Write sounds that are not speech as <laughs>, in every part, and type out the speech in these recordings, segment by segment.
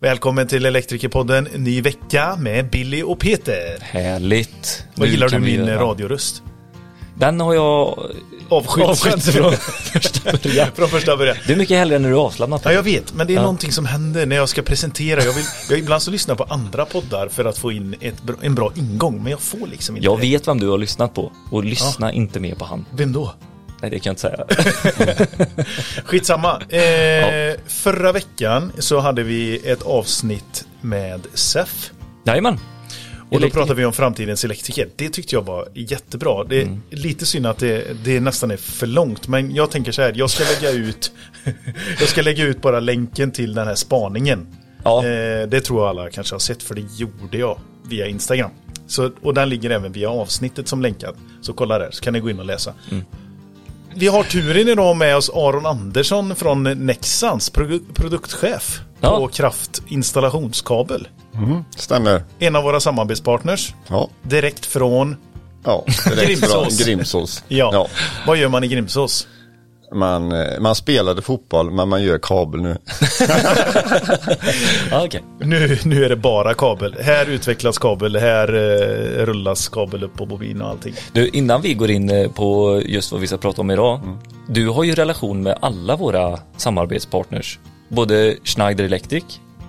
Välkommen till Elektrikerpodden, ny vecka med Billy och Peter. Härligt. Vad Nu gillar du min radioröst? Den har jag Avskytt avskytt från <laughs> första början. från första början. Det är mycket hellre när du är avslappnad. Ja, jag vet, men det är Ja. någonting som händer när jag ska presentera. Jag vill, jag ibland så lyssnar på andra poddar för att få in ett, en bra ingång, men jag får liksom inte Jag det. vet vem du har lyssnat på och lyssna inte mer på han. Vem då? Nej, det kan jag inte säga. <laughs> Skitsamma. Eh, Förra veckan så hade vi ett avsnitt med SEF. Jajamän. Och då pratade vi om framtidens elektriker. Det tyckte jag var jättebra. Det är Mm. lite synd att det, det nästan är för långt. Men jag tänker så här, jag ska lägga ut <laughs> Jag ska lägga ut bara länken till den här spaningen. Ja. Eh, det tror jag alla kanske har sett för det gjorde jag via Instagram. Så, och den ligger även via avsnittet som länkad. Så kolla där så kan ni gå in och läsa. Mm. Vi har turen idag med oss Aron Andersson från Nexans, produ- produktchef Ja. på kraftinstallationskabel. Stämmer. En av våra samarbetspartners. Ja. Direkt från, ja direkt Grimsås. från Grimsås. ja. Vad gör man i Grimsås? Man, eh, man spelade fotboll men man gör kabel nu. Ja, <laughs> okej. Nu, nu är det bara kabel. Här utvecklas kabel, här eh, rullas kabel upp på bobin och allting. Du, innan vi går in eh, på just vad vi ska prata om idag. Mm. Du har ju relation med alla våra samarbetspartners. Både Schneider Electric,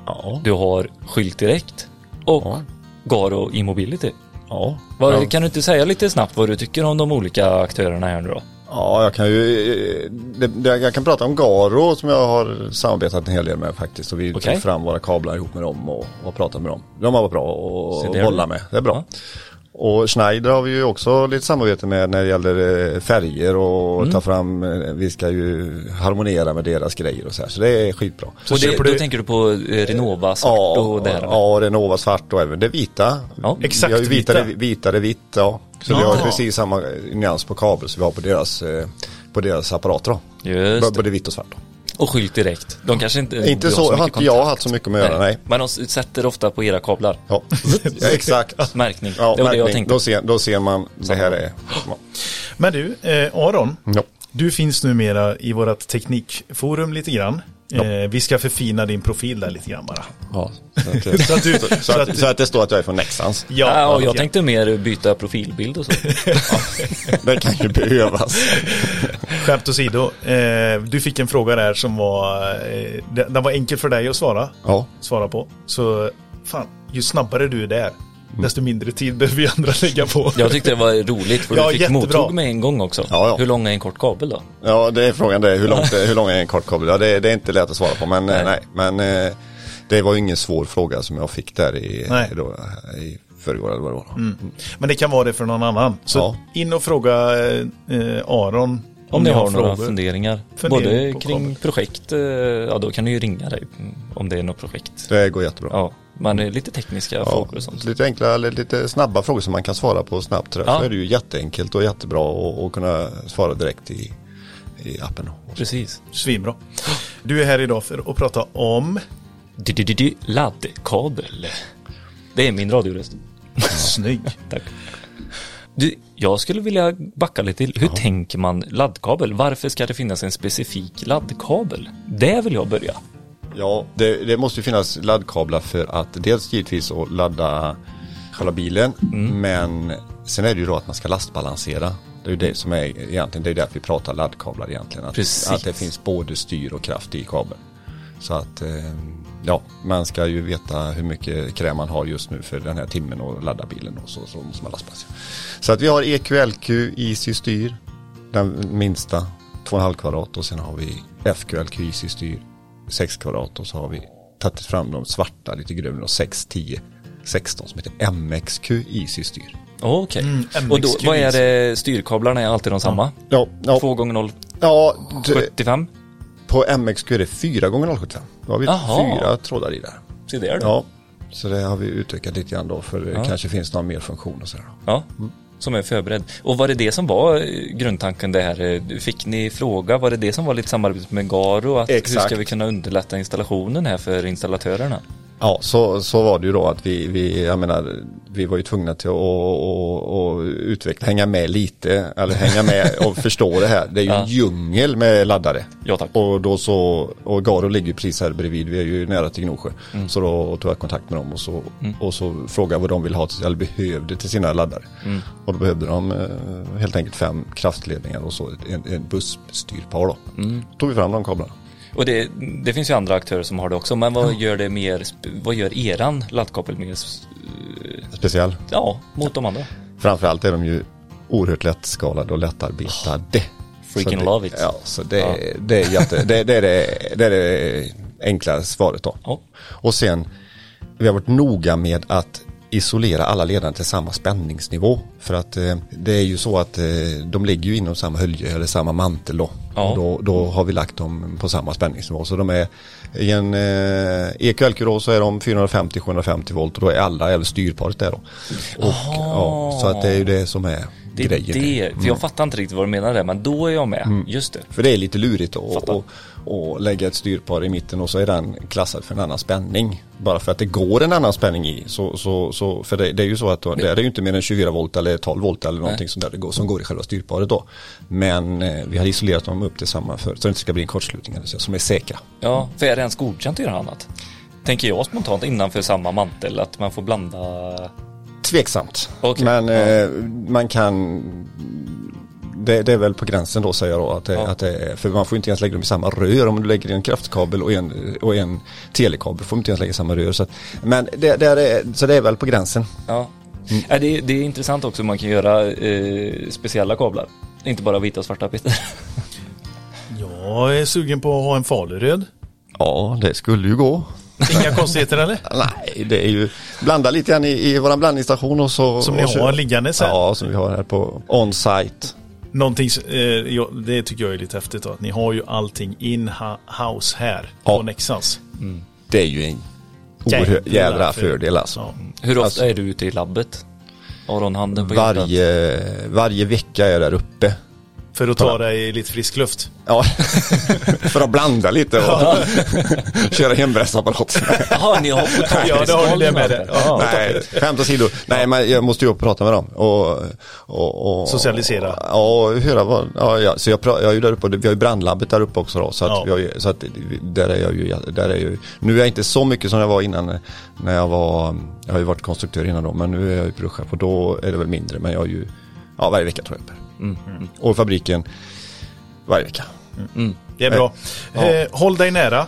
Ja. du har Skylt Direkt och Ja. Garo E-mobility. Ja. Vad, ja. Kan du inte säga lite snabbt vad du tycker om de olika aktörerna här nu då? Ja, jag kan ju, eh, det, det, jag kan prata om Garo som jag har samarbetat en hel del med faktiskt. Och vi Okej. tog fram våra kablar ihop med dem och, och pratat med dem. De har varit bra att bolla med. Det är bra. Och Schneider har vi ju också lite samarbete med när det gäller eh, färger och Mm. ta fram, eh, vi ska ju harmonera med deras grejer och så här. Så det är skitbra. Så och det, då du- tänker du på Renova svart och det här? Ja, Renova svart och även det vita. Ja, exakt Vi har ju vitare, vita. vitare vitt, ja. Så vi har precis samma nyans på kabel som vi har på deras, eh, på deras apparater då. Just. Både vitt och svart då. Och Skylt Direkt. De kanske inte... Inte så, har inte jag haft så mycket med att göra, nej. Men de sätter ofta på era kablar. Ja, <laughs> ja exakt. Märkning. Ja, det var det jag märkning. tänkte. Då ser, då ser man, det här är, ja. Men du, eh, Aron. Ja. Du finns numera i vårt teknikforum lite grann. Eh, vi ska förfina din profil där lite grann bara. Ja, så, <laughs> att, Så att du, så, att, så att det står att jag är från Nexans. Ja, och jag okej. tänkte mer byta profilbild och så. <laughs> <laughs> Det kan ju behövas. Skämt åsido. Eh, du fick en fråga där som var, eh, den den var enkel för dig att svara, Ja, svara på. Så fan, ju snabbare du är där, desto mindre tid behöver vi andra <laughs> lägga på. Jag tyckte det var roligt för Ja, du fick jättebra. mottog med en gång också. Ja, ja. Hur lång är en kort kabel då? Ja, det är frågan det. Hur, långt, hur lång är en kort kabel? Ja, det, det är inte lätt att svara på. Men Nej. nej. men eh, det var ju ingen svår fråga som jag fick där i, Nej. då, i förrgår eller vad det var. Men det kan vara det för någon annan. Så Ja. in och fråga eh, Aron Om ni har några frågor. funderingar. Fundering på Både kring kabel. projekt, eh, ja då kan du ju ringa dig mm, om det är något projekt. Det går jättebra. Ja, men eh, lite tekniska Ja, frågor och sånt. lite enkla, eller lite snabba frågor som man kan svara på snabbt. Så Ja. är det ju jätteenkelt och jättebra att kunna svara direkt i, i appen. Precis. Svinbra. Du är här idag för att prata om Laddkabel. Det är min radioröst. <laughs> snygg. Tack. Du, jag skulle vilja backa lite till. Hur tänker man laddkabel? Varför ska det finnas en specifik laddkabel? Det vill jag börja. Ja, det, det måste ju finnas laddkablar för att dels givetvis att ladda själva bilen. Mm. Men sen är det ju då att man ska lastbalansera. Det är ju det som är egentligen, det är därför vi pratar laddkablar egentligen. Att, Precis. att det finns både styr och kraft i kabeln. Så att, eh, ja, man ska ju veta hur mycket kräm man har just nu för den här timmen och ladda bilen och så, så måste man lastbalansera. Så att vi har EQLQ Easy styr, den minsta 2,5 kvadrat och sen har vi FQLQ Easy styr 6 kvadrat och så har vi tagit fram de svarta lite grövre och 6, 10, 16 som heter MXQ Easy styr. Okej. Mm, och då, vad är det? Styrkablarna är alltid de samma? Ja, ja, 2 gånger 0, ja det, 75? på MXQ är det 4 gånger 075. Då har vi Jaha. fyra trådar i där. Se där då. Ja, så det har vi utökat lite grann då för det kanske finns någon mer funktion och sådär. Ja, som är förberedd. Och var det det som var eh, grundtanken det här? eh, Fick ni fråga, var det det som var lite samarbete med Garo? Att hur Exakt. ska vi kunna underlätta installationen här för installatörerna? Ja, så, så var det ju då att vi, vi, jag menar, vi var ju tvungna till att och, och utveckla, hänga med lite, eller hänga med och <laughs> förstå det här. Det är ju Ja. en djungel med laddare. Ja, tack. Och då så, och Garo ligger ju precis här bredvid, vi är ju nära till Gnosjö. Mm. Så då tog jag kontakt med dem och så, och så frågade vad de vill ha, till, eller behövde till sina laddare. Mm. Och då behövde de eh, helt enkelt fem kraftledningar och så en, en bussstyrpar då. Mm. Tog vi fram de kablarna. Och det, det finns ju andra aktörer som har det också, men vad gör det mer, vad gör eran laddkabel mer, s- Speciell. ja, mot de andra? Framförallt är de ju oerhört lättskalade och lättarbetade. Freaking Så det, love it. Ja, så det, Ja. det, är, jätte, det, det, är det, det är det enkla svaret då. Ja. Och sen, vi har varit noga med att isolera alla ledare till samma spänningsnivå. För att eh, det är ju så att eh, de ligger ju inom samma hölje eller samma mantel då. Ja. Då, då har vi lagt dem på samma spänningsnivå. Så de är i en eh, EQL så är de 450-750 volt och då är alla, även styrparet där då. Och, ja, så att det är ju det som är Det är grejen. det, för jag fattar inte riktigt vad du menar där, men då är jag med. Just det. För det är lite lurigt att lägga ett styrpar i mitten och så är den klassad för en annan spänning. Bara för att det går en annan spänning i. Så, så, så, för det, det är ju så att då, det är ju inte mer än 24 volt eller 12 volt eller någonting sånt där det går, som går i själva styrparet då. Men eh, vi har isolerat dem upp till samma för så det inte ska bli en kortslutning eller så, som är säkra. Ja, för är det ens godkänt att göra annat? Tänker jag spontant innanför samma mantel, att man får blanda Tveksamt. Okej, Men eh, man kan det, det är väl på gränsen då säger jag då. Att det, Ja. att det är, för man får inte ens lägga dem i samma rör. Om du lägger en kraftkabel och en, och en telekabel får du inte ens lägga i samma rör. Så, att, men det, det är, så det är väl på gränsen. Ja. Ja, det, det är intressant också, man kan göra eh, speciella kablar. Inte bara vita och svarta Peter. Jag är sugen på att ha en faluröd. Ja, det skulle ju gå. Inga konstigheter eller? <laughs> Nej, det är ju blanda lite grann i, i våran blandningsstation och så. Som ni har liggandes här? Ja, som vi har här på on-site. Någonting, eh, ja, det tycker jag är lite häftigt då, att ni har ju allting in-house här Ja. på Nexans. Det är ju en oerhört jädra fördel alltså. Ja. Hur ofta Alltså- är du ute i labbet? Aron, handen på. Varje, varje vecka är jag där uppe. För att ta dig i lite frisk luft. Ja, <laughs> för att blanda lite och <laughs> köra hembränningsapparat. Jaha, ni har <laughs> Ja, det har ni det med det. Ja. Nej, skämt åsido. Nej, men jag måste ju upp och prata med dem. Och, och, och, Socialisera. Ja, och höra vad, ja, ja, så jag, jag är ju där uppe och det- vi har ju brandlabbet där uppe också då. Så att, Ja. vi har ju, så att där är jag ju, där är jag ju, nu är jag inte så mycket som jag var innan när jag var, jag har ju varit konstruktör innan då, men nu är jag ju produktchef och då är det väl mindre, men jag är ju, ja varje vecka tror jag uppe. Och fabriken varje vecka. Det är bra. Ja. Eh, håll dig nära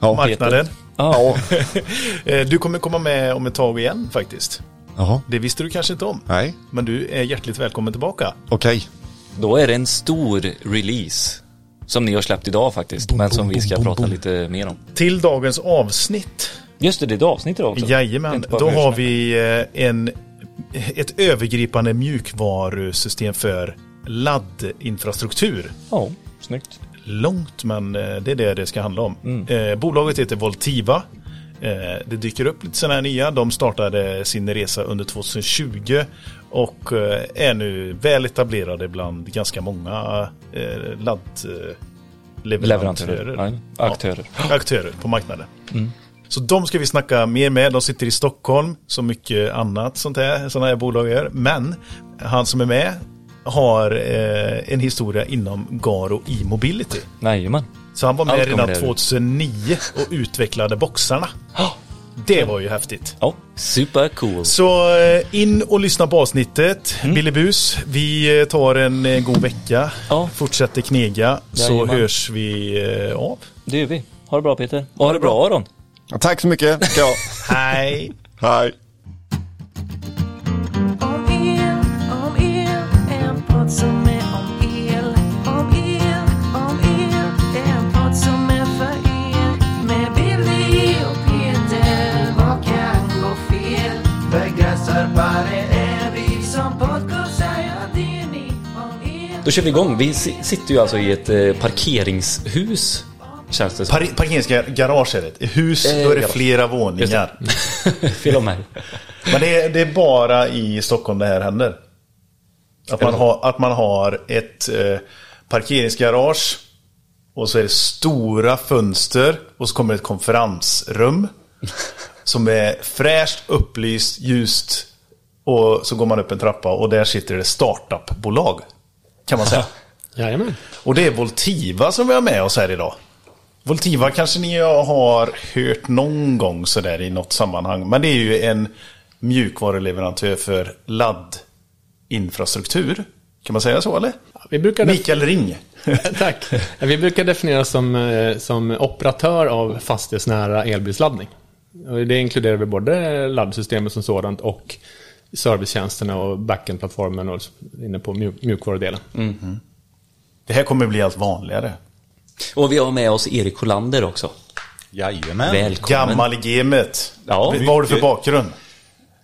Ja, marknaden. Ja, <laughs> Eh, du kommer komma med om ett tag igen faktiskt. jaha, Det visste du kanske inte om. nej, Men du är hjärtligt välkommen tillbaka. okej. Då är det en stor release. Som ni har släppt idag faktiskt, men som vi ska prata lite mer om. Till dagens avsnitt. Just det, det är ett avsnitt idag också. Jajamän, då har vi eh, en, ett övergripande mjukvarusystem för laddinfrastruktur. Ja, snyggt. Långt, men eh, det är det det ska handla om. Mm. Eh, bolaget heter Voltiva. Eh, det dyker upp lite sådana här nya. De startade sin resa under 2020 och eh, är nu väl etablerade bland ganska många eh, laddleverantörer. Leverantörer. Ja, aktörer. Ja, aktörer på marknaden. Så de ska vi snacka mer med. De sitter i Stockholm, som mycket annat sånt här, sådana här bolag gör. Men han som är med har eh, en historia inom Garo e-mobility. Jajamän. Så han var med Allt redan där. 2009 och utvecklade boxarna. Det var ju häftigt. Ja, super cool. Så eh, in och lyssna på avsnittet. Mm. Billy Bus, vi eh, tar en eh, god vecka. Ja. Fortsätter knega. Så Jajamän. hörs vi av. Det gör vi. Ha det bra Peter. Och ha det bra Aron. Tack så mycket, ska jag. <laughs> Hej! Hej. Om el, om el, en podd som är om el. Om el, om el, en podd som är för er. Med Billy och Peter, vad kan gå fel? Begränsarbare är vi som podcastar, ja det är ni. Om el. Då kör vi igång. Vi si- sitter ju alltså i ett eh, parkeringshus. Känns det som. Par parkeringsgarage är det. I hus, Eh, då är det garage. flera våningar. <laughs> Fel mig. Men det är, det är bara i Stockholm det här händer. Att man har, att man har ett eh, parkeringsgarage och så är det stora fönster och så kommer ett konferensrum. <laughs> Som är fräscht, upplyst, ljust. Och så går man upp en trappa och där sitter det startup-bolag. Kan man säga. <laughs> Jajamän. Och det är Voltiva som vi har med oss här idag. Voltiva kanske ni har hört någon gång sådär i något sammanhang. Men det är ju en mjukvaruleverantör för laddinfrastruktur. Kan man säga så eller? Vi brukar, Mikael Ring. <laughs> tack. Vi brukar definiera som, eh, som operatör av fastighetsnära elbilsladdning. Det inkluderar vi både laddsystemet som sådant och servicetjänsterna och backend-plattformen och inne på mjuk- mjukvarudelen. Det här kommer bli allt vanligare. Och vi har med oss Erik Hollander också. Jajamän. Välkommen. Gammal i gamet. Ja, Vad har du för bakgrund?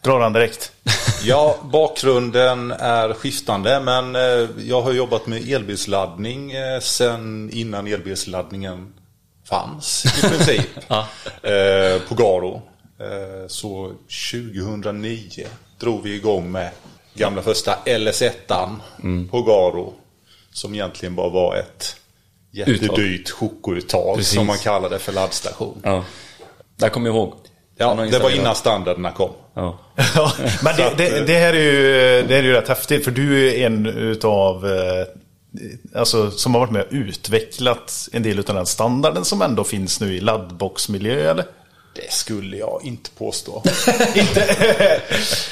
Drar han direkt. <laughs> Ja, bakgrunden är skiftande men eh, jag har jobbat med elbilsladdning eh, sen innan elbilsladdningen fanns i <laughs> princip. eh, på Garo. Så 2009 drog vi igång med gamla första LS1 på Garo. Som egentligen bara var ett jättedyrt chokuttag Precis. som man kallade för laddstation. Ja. Där kommer jag ihåg. Ja, det var innan standarderna kom. Ja. Men det, det, det här är ju, det här är ju rätt häftigt för du är en utav eh, Alltså som har varit med och utvecklat en del utav den standarden som ändå finns nu i laddboxmiljö eller? Det skulle jag inte påstå. <laughs> Inte.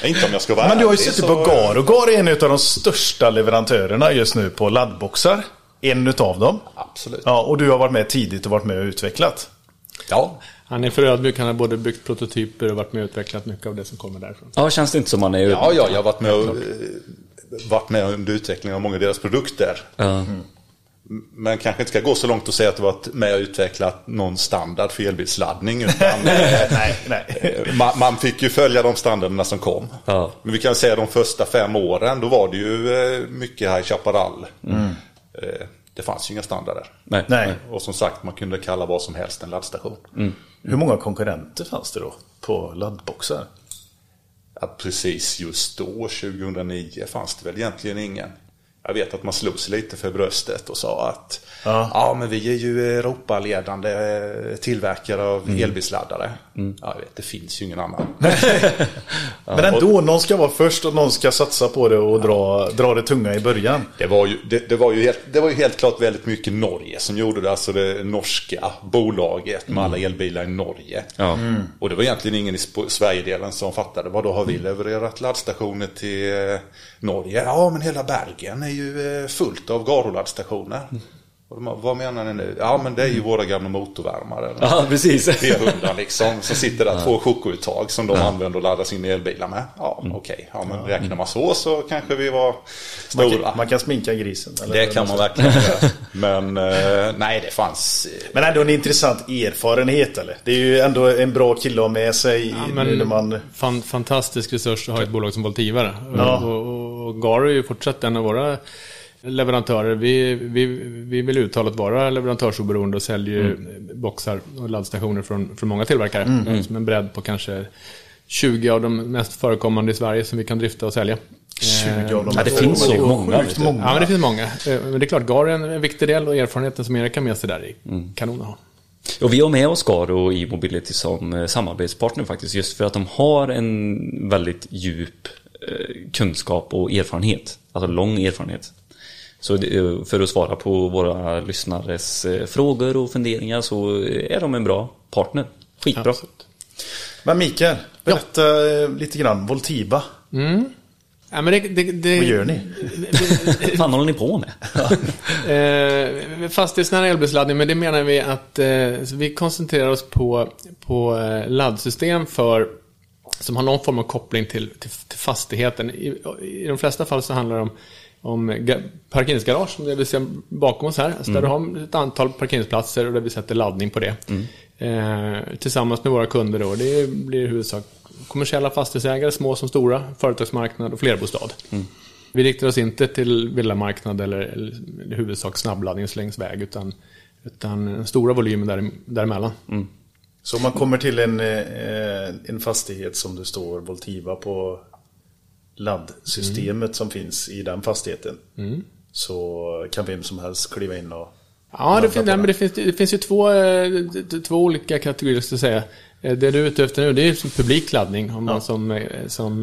inte om jag ska vara Men du har ju suttit så- på Garo. Garo är en utav de största leverantörerna just nu på laddboxar. En utav dem. Absolut. Ja, och du har varit med tidigt och varit med och utvecklat. Ja. Han är för ödmjuk, han har både byggt prototyper och varit med och utvecklat mycket av det som kommer därifrån. ja, känns det inte som man är Ja, ja, jag har varit med, och, eh, varit med under utvecklingen av många av deras produkter. Ja. Men kanske inte ska gå så långt och säga att du varit med och utvecklat någon standard för elbilsladdning. Utan <laughs> nej, nej. man, man fick ju följa de standarderna som kom. Ja. Men vi kan säga de första fem åren, då var det ju eh, mycket High Chaparral. Eh, Det fanns ju inga standarder. Nej. Nej. Och som sagt, man kunde kalla vad som helst en laddstation. Hur många konkurrenter fanns det då på laddboxar? Att precis just då, 2009, fanns det väl egentligen ingen. Jag vet att man slog sig lite för bröstet och sa att Ja. ja, men vi är ju Europaledande eh, tillverkare av elbilsladdare. Ja, jag vet, det finns ju ingen annan. <laughs> Men ändå, någon ska vara först och någon ska satsa på det och dra, dra det tunga i början. Det var, ju, det, det, var ju helt, det var ju helt klart väldigt mycket Norge som gjorde det. Alltså det norska bolaget med alla elbilar i Norge. Ja. Och det var egentligen ingen i Sverigedelen som fattade. Vad då har vi levererat laddstationer till eh, Norge? Ja, men hela Bergen är ju eh, fullt av Garo-laddstationer. Och de, vad menar ni nu? Ja, men det är ju våra gamla motorvärmare. ja, precis. <laughs> V100 liksom. Så sitter där två chokuttag som de använder och laddar sina elbilar med. Ja, okej. Ja, men räknar man så så kanske vi var Man stora. kan, man kan sminka grisen. Eller Det kan man verkligen göra. <laughs> Men eh, nej, det fanns... eh, Men ändå en intressant erfarenhet eller? Det är ju ändå en bra kille att ha med sig Ja, men när man... fan, fantastisk resurs att ha ett bolag som Voltiva. där. Ja. Och, och, och Garo är ju fortsatt en av våra leverantörer. Vi, vi, vi vill uttalat vara leverantörsoberoende och säljer ju boxar och laddstationer från, från många tillverkare. Som en bredd på kanske 20 av de mest förekommande i Sverige som vi kan drifta och sälja. 20 av dem. Ja, det finns så många, många. Ja, men det finns många. Eh, Men det är klart, Garo är en- viktig del och erfarenheten som Erik har med sig där är kanon att ha. Och vi har med oss Garo i Mobility som eh, samarbetspartner faktiskt. Just för att de har en väldigt djup eh, kunskap och erfarenhet. Alltså lång erfarenhet. Så eh, för att svara på våra lyssnares eh, frågor och funderingar så är de en bra partner. Skitbra. Absolut. Men Mikael, berätta eh, lite grann. Voltiba, Ja, men det, det, det, vad gör ni? <laughs> Vad fan håller ni på med? <laughs> Eh, fastighetsnära elbilsladdning, men det menar vi att eh, så vi koncentrerar oss på, på eh, laddsystem för som har någon form av koppling till, till, till fastigheten. I, I de flesta fall så handlar det om, om ga- parkeringsgarage, som det vi ser bakom oss här. Alltså Där du har ett antal parkeringsplatser och där vi sätter laddning på det. Eh, tillsammans med våra kunder då. Det blir i huvudsak kommersiella fastighetsägare, små som stora, företagsmarknad och flerbostad. Vi riktar oss inte till villamarknad eller, eller i huvudsak snabbladdnings längs väg utan, utan stora volymer där, däremellan. Så om man kommer till en, eh, en fastighet som det står Voltiva på laddsystemet som finns i den fastigheten. Så kan vem som helst kliva in och Ja, det, fin- nej, men det, finns, det finns ju två, eh, två olika kategorier, ska jag säga. Eh, Det du är ute efter nu, det är publik laddning. Om man som, eh, som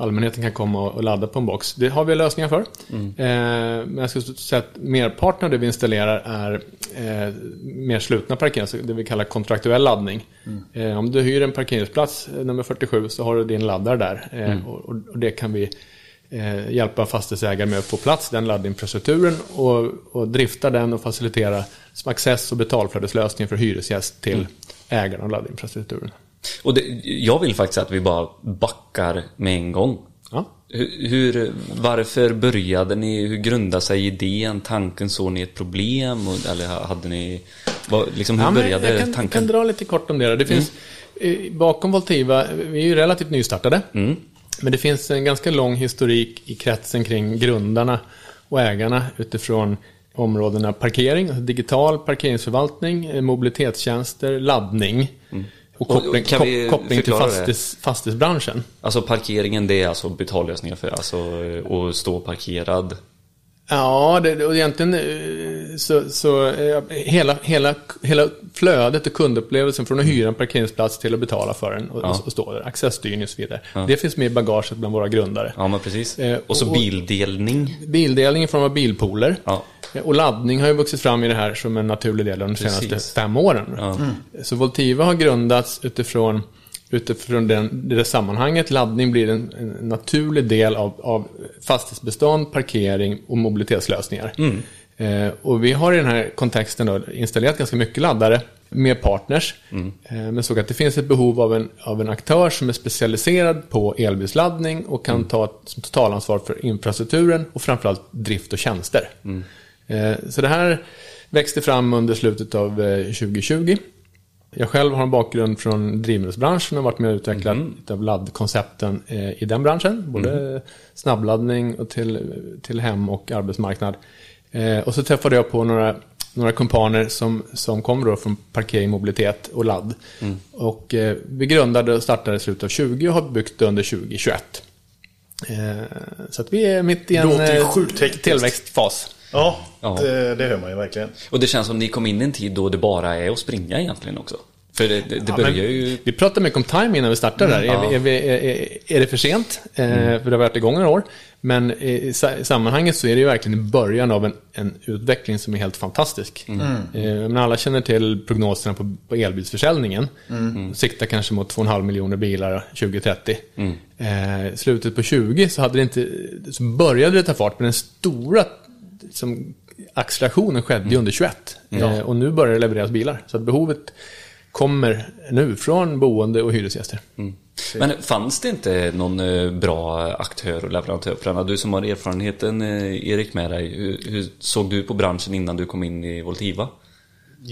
allmänheten kan komma och ladda på en box. Det har vi lösningar för. Mm. Eh, Men jag skulle säga att merparten av det vi installerar är eh, mer slutna parkeringar, så det vi kallar kontraktuell laddning. Mm. Eh, Om du hyr en parkeringsplats, nummer 47, så har du din laddare där. Mm. och, det kan vi hjälpa fastighetsägare med att få plats den laddinfrastrukturen och, och drifta den och facilitera som access och betalflödeslösning för hyresgäst till Mm. ägaren av laddinfrastrukturen. Och det, jag vill faktiskt att vi bara backar med en gång. Ja. Hur, hur, varför började ni? Hur grundade sig idén? Tanken? Såg ni ett problem? Och, eller hade ni... Vad, liksom, hur Ja, började jag kan, tanken? kan dra lite kort om det. då. Det finns, eh, bakom Voltiva, vi är ju relativt nystartade. Mm. Men det finns en ganska lång historik i kretsen kring grundarna och ägarna utifrån områdena parkering, alltså digital parkeringsförvaltning, eh, mobilitetstjänster, laddning Mm. Och- koppling, kan vi kop- koppling till fastighets, fastighetsbranschen. Alltså parkeringen, det är alltså betallösningar för alltså att stå parkerad. Ja, det, och egentligen eh, så, så eh, hela, hela, hela flödet och kundupplevelsen från att hyra en parkeringsplats till att betala för den och, Ja. och stå där, accessstyrning och så vidare. Det finns med i bagaget bland våra grundare. Ja, men precis. Eh, och så bildelning. Bildelning i form av bilpooler. Ja. Och laddning har ju vuxit fram i det här som en naturlig del av de Precis. senaste fem åren. Så Voltiva har grundats utifrån, utifrån den, det sammanhanget. Laddning blir en, en naturlig del av, av fastighetsbestånd, parkering och mobilitetslösningar. Eh, och vi har i den här kontexten då installerat ganska mycket laddare med partners. Eh, men såg att det finns ett behov av en, av en aktör som är specialiserad på elbilsladdning och kan ta ett totalansvar för infrastrukturen och framförallt drift och tjänster. Eh, så det här växte fram under slutet av eh, 2020. Jag själv har en bakgrund från drivmedelsbranschen och varit med och utvecklat av laddkoncepten eh, i den branschen. Både snabbladdning och till, till hem och arbetsmarknad. Eh, och så träffade jag på några, några kumpaner som, som kom då från parkering, mobilitet och ladd. Och eh, vi grundade och startade i slutet av 20 och har byggt under 2021. Eh, så att vi är mitt i en eh, tillväxtfas. Ja, Ja. Det, det hör man ju verkligen. Och det känns som ni kom in i en tid då det bara är att springa egentligen också. För det, det, det börjar ju... Vi pratade mycket om timing innan vi startade där. Mm, är, vi, är, vi, är, är det för sent? Eh, För det har varit igång några år. Men i sa- i sammanhanget så är det ju verkligen i början av en, en utveckling som är helt fantastisk. Mm. Eh, men alla känner till prognoserna på, på elbilsförsäljningen. Mm. Siktar kanske mot 2,5 miljoner bilar 2030. Mm. Eh, slutet på 20 så, hade det inte, så började det ta fart, men den stora som, accelerationen skedde Mm. under 21. Eh, och nu börjar det levereras bilar. Så att behovet kommer nu från boende och hyresgäster. Men fanns det inte någon eh, bra aktör och leverantör på denna? Du som har erfarenheten, eh, Erik, med dig. Hur, hur såg du på branschen innan du kom in i Voltiva?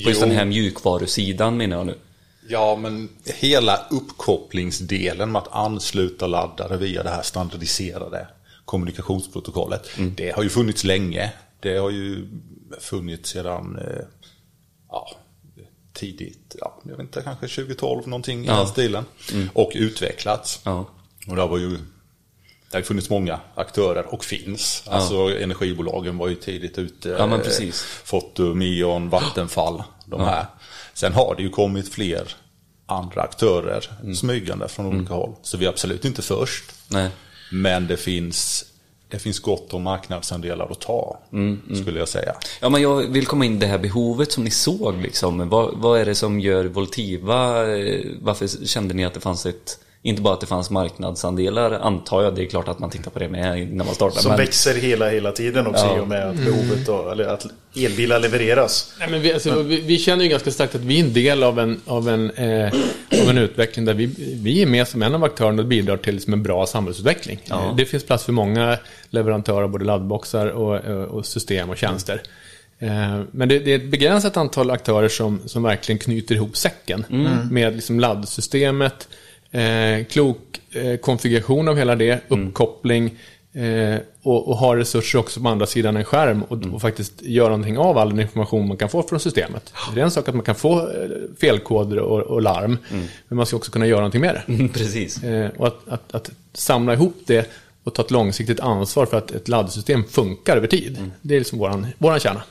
På just den här mjukvarusidan menar jag nu. Ja, men hela uppkopplingsdelen med att ansluta laddare via det här standardiserade kommunikationsprotokollet. Det har ju funnits länge. Det har ju funnits sedan eh, ja, tidigt, ja, jag vet inte, kanske 2012 någonting i Ja. den stilen. Och utvecklats. Ja. Och det var ju det har funnits många aktörer och finns. Alltså energibolagen var ju tidigt ute. Ja, men precis. Fortum, Eon, Vattenfall. De här. Sen har det ju kommit fler andra aktörer Mm. smygande från olika håll. Så vi är absolut inte först. Nej. Men det finns, det finns gott om marknadsandelar att ta. Mm, Skulle jag säga. Ja, men jag vill komma in i det här behovet som ni såg. Liksom. Vad, vad är det som gör Voltiva? eh, Varför kände ni att det fanns ett... Inte bara att det fanns marknadsandelar, antar jag. Det är klart att man tittar på det med innan man startar. Som men, växer hela, hela tiden också Ja. i och med att behovet av, eller att elbilar levereras. Nej, men vi, alltså, vi, vi känner ju ganska starkt att vi är en del av en, av en, eh, av en utveckling där vi, vi är med som en av aktörerna och bidrar till som en bra samhällsutveckling. Ja. Det finns plats för många leverantörer av både laddboxar och, eh, och system och tjänster. Eh, Men det, är ett begränsat antal aktörer som, som verkligen knyter ihop säcken med liksom laddsystemet, eh, klok eh, konfiguration av hela det, uppkoppling eh, och, och ha resurser också på andra sidan en skärm och, och faktiskt göra någonting av all den information man kan få från systemet. Det är en sak att man kan få eh, felkoder och, och larm, men man ska också kunna göra någonting med det. Mm, precis. Eh, och att, att, att samla ihop det och ta ett långsiktigt ansvar för att ett laddsystem funkar över tid. Det är liksom våran, våran kärna.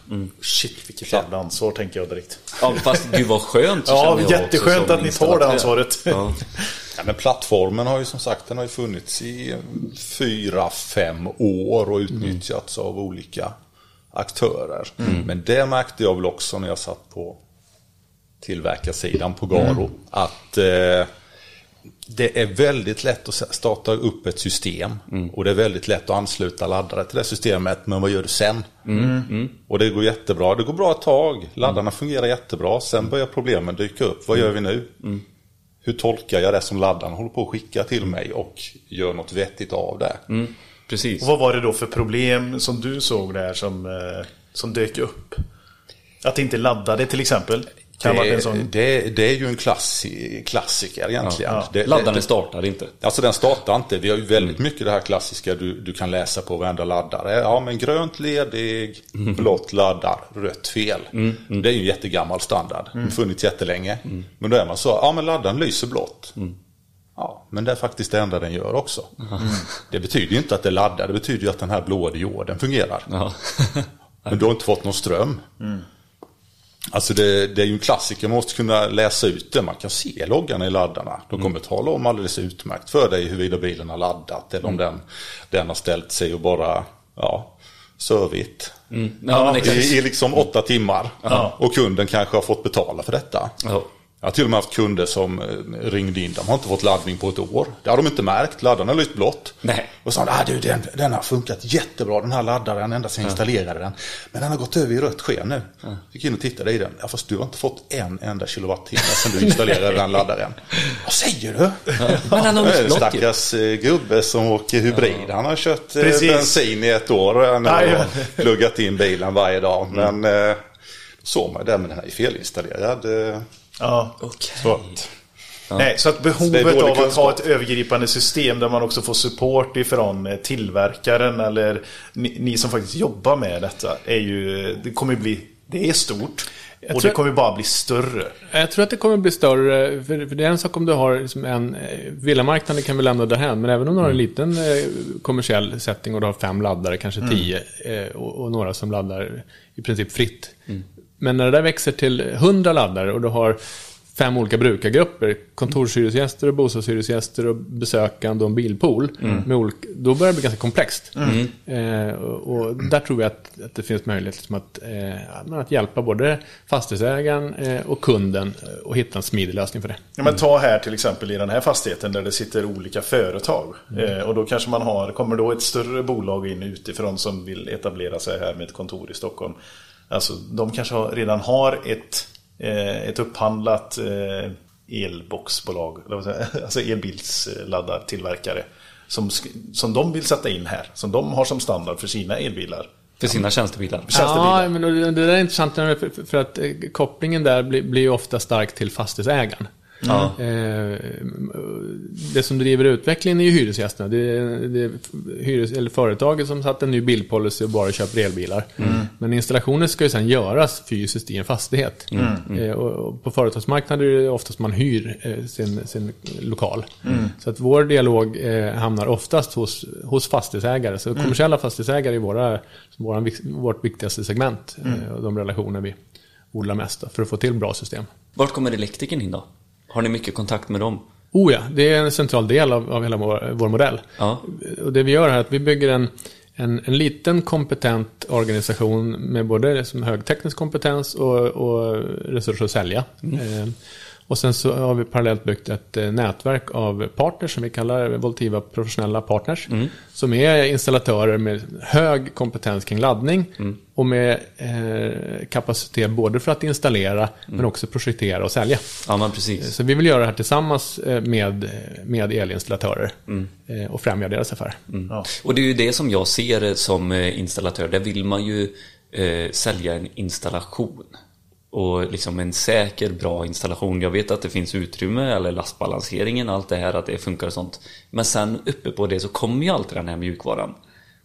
Shit, vilket jävla ansvar tänker jag direkt. Ja, fast gud vad skönt. Ja, jätteskönt att ni tar det ansvaret. Ja. <laughs> Ja, men plattformen har ju som sagt den har ju funnits i fyra, fem år och utnyttjats av olika aktörer. Men det märkte jag väl också när jag satt på tillverkarsidan på Garo. Att eh, det är väldigt lätt att starta upp ett system. Och det är väldigt lätt att ansluta laddare till det systemet. Men vad gör du sen? Och det går jättebra. Det går bra ett tag. Laddarna fungerar jättebra. Sen börjar problemen dyka upp. Vad gör vi nu? Hur tolkar jag det som laddaren håller på att skicka till mig och gör något vettigt av det? Mm, precis. Och vad var det då för problem som du såg där som, eh, som dök upp? Att det inte laddade till exempel? Kan varit en Det, sån... det, det är ju en klassi, klassiker egentligen. Ja, ja. Det, Laddaren det, startar inte. Alltså den startar inte. Vi har ju väldigt mycket det här klassiska du, du kan läsa på varenda laddare. Ja men grönt ledig, blått laddar, rött fel. Det är ju en jättegammal standard. Mm. Funnits jättelänge. Men då är man så, ja men laddaren lyser blått. Ja, men det är faktiskt det enda den gör också. <laughs> Det betyder ju inte att det laddar, det betyder ju att den här blåa dioden fungerar. Ja. Men du har inte fått någon ström. Alltså det, det är ju en klassiker, man måste kunna läsa ut det. Man kan se loggarna i laddarna. De kommer tala om alldeles utmärkt för dig huruvida bilen har laddat. Eller om den, den har ställt sig och bara, ja, servit. Ja, men exakt. I, I liksom åtta timmar. Och kunden kanske har fått betala för detta. Ja. Jag har till och med haft kunder som eh, ringde in. De har inte fått laddning på ett år. Det har de inte märkt. Laddarna har lyst blått. Nej. Och sa ah, du, den, den har funkat jättebra den här laddaren ända sedan jag installerade den. Men den har gått över i rött sken nu. Gick in och tittade i den. Ja, fast du har inte fått en enda kilowattimme sedan du <laughs> installerade den laddaren. Vad säger du? Men han har lyst blått. Stackars eh, gubbe som åker hybrid. Han har kört eh, Precis. bensin i ett år. Han har pluggat in bilen varje dag. Men eh, såg man det, men den här är felinstallerad. Ja. så att, Nej, så att behovet dålig av att kunskap. ha ett övergripande system där man också får support ifrån eh, tillverkaren eller ni, ni som faktiskt jobbar med detta är ju, det kommer bli, det är stort. Och det kommer bara bli större. Jag tror att det kommer bli större, för, för det är en sak om du har liksom en eh, villamarknaden kan vi lämna därhän, men även om du har en liten eh, kommersiell setting och du har fem laddare, kanske tio, eh, och, och några som laddar i princip fritt. Men när det där växer till hundra laddare och du har fem olika brukargrupper, kontorshyresgäster och bostadshyresgäster och besökande och en bilpool, med olika, då börjar det bli ganska komplext. Eh, och, och där tror jag att, att det finns möjlighet liksom att, eh, att hjälpa både fastighetsägaren eh, och kunden eh, att hitta en smidig lösning för det. Ja, men ta här till exempel i den här fastigheten där det sitter olika företag. Eh, och då kanske man har, kommer då ett större bolag in utifrån som vill etablera sig här med ett kontor i Stockholm. Alltså de kanske har, redan har ett, eh, ett upphandlat eh, elboxbolag, <laughs> alltså elbilsladdartillverkare. Som, som de vill sätta in här, som de har som standard för sina elbilar. För sina tjänstebilar. Tjänstebilar. Ja, men det där är intressant för, att eh, kopplingen där blir, blir ofta stark till fastighetsägaren. Ja. Eh, det som driver utvecklingen är ju hyresgästerna. Det är, det är hyres, eller företaget som satt en ny bildpolicy och bara köper elbilar. Men installationen ska ju sedan göras fysiskt i en fastighet. Eh, och, och på företagsmarknaden är det oftast man hyr eh, sin, sin lokal. Så att vår dialog hamnar oftast hos, hos fastighetsägare. Så kommersiella fastighetsägare är våra, våra, vårt viktigaste segment. Och de relationer vi odlar mest för att få till bra system. Vart kommer elektrikern in då? Har ni mycket kontakt med dem? Oh ja, det är en central del av, av hela vår, vår modell. Ja. Och det vi gör här är att vi bygger en, en, en liten kompetent organisation med både liksom hög teknisk kompetens och, och resurser att sälja. Eh, och sen så har vi parallellt byggt ett eh, nätverk av partners som vi kallar Voltiva professionella partners. Som är installatörer med hög kompetens kring laddning och med eh, kapacitet både för att installera men också projektera och sälja. Ja, men precis. Så vi vill göra det här tillsammans eh, med, med elinstallatörer eh, och främja deras affär. Och det är ju det som jag ser som installatör. Där vill man ju eh, sälja en installation. Och liksom en säker, bra installation. Jag vet att det finns utrymme, eller lastbalanseringen, allt det här, att det funkar och sånt. Men sen uppe på det så kommer ju alltid den här mjukvaran.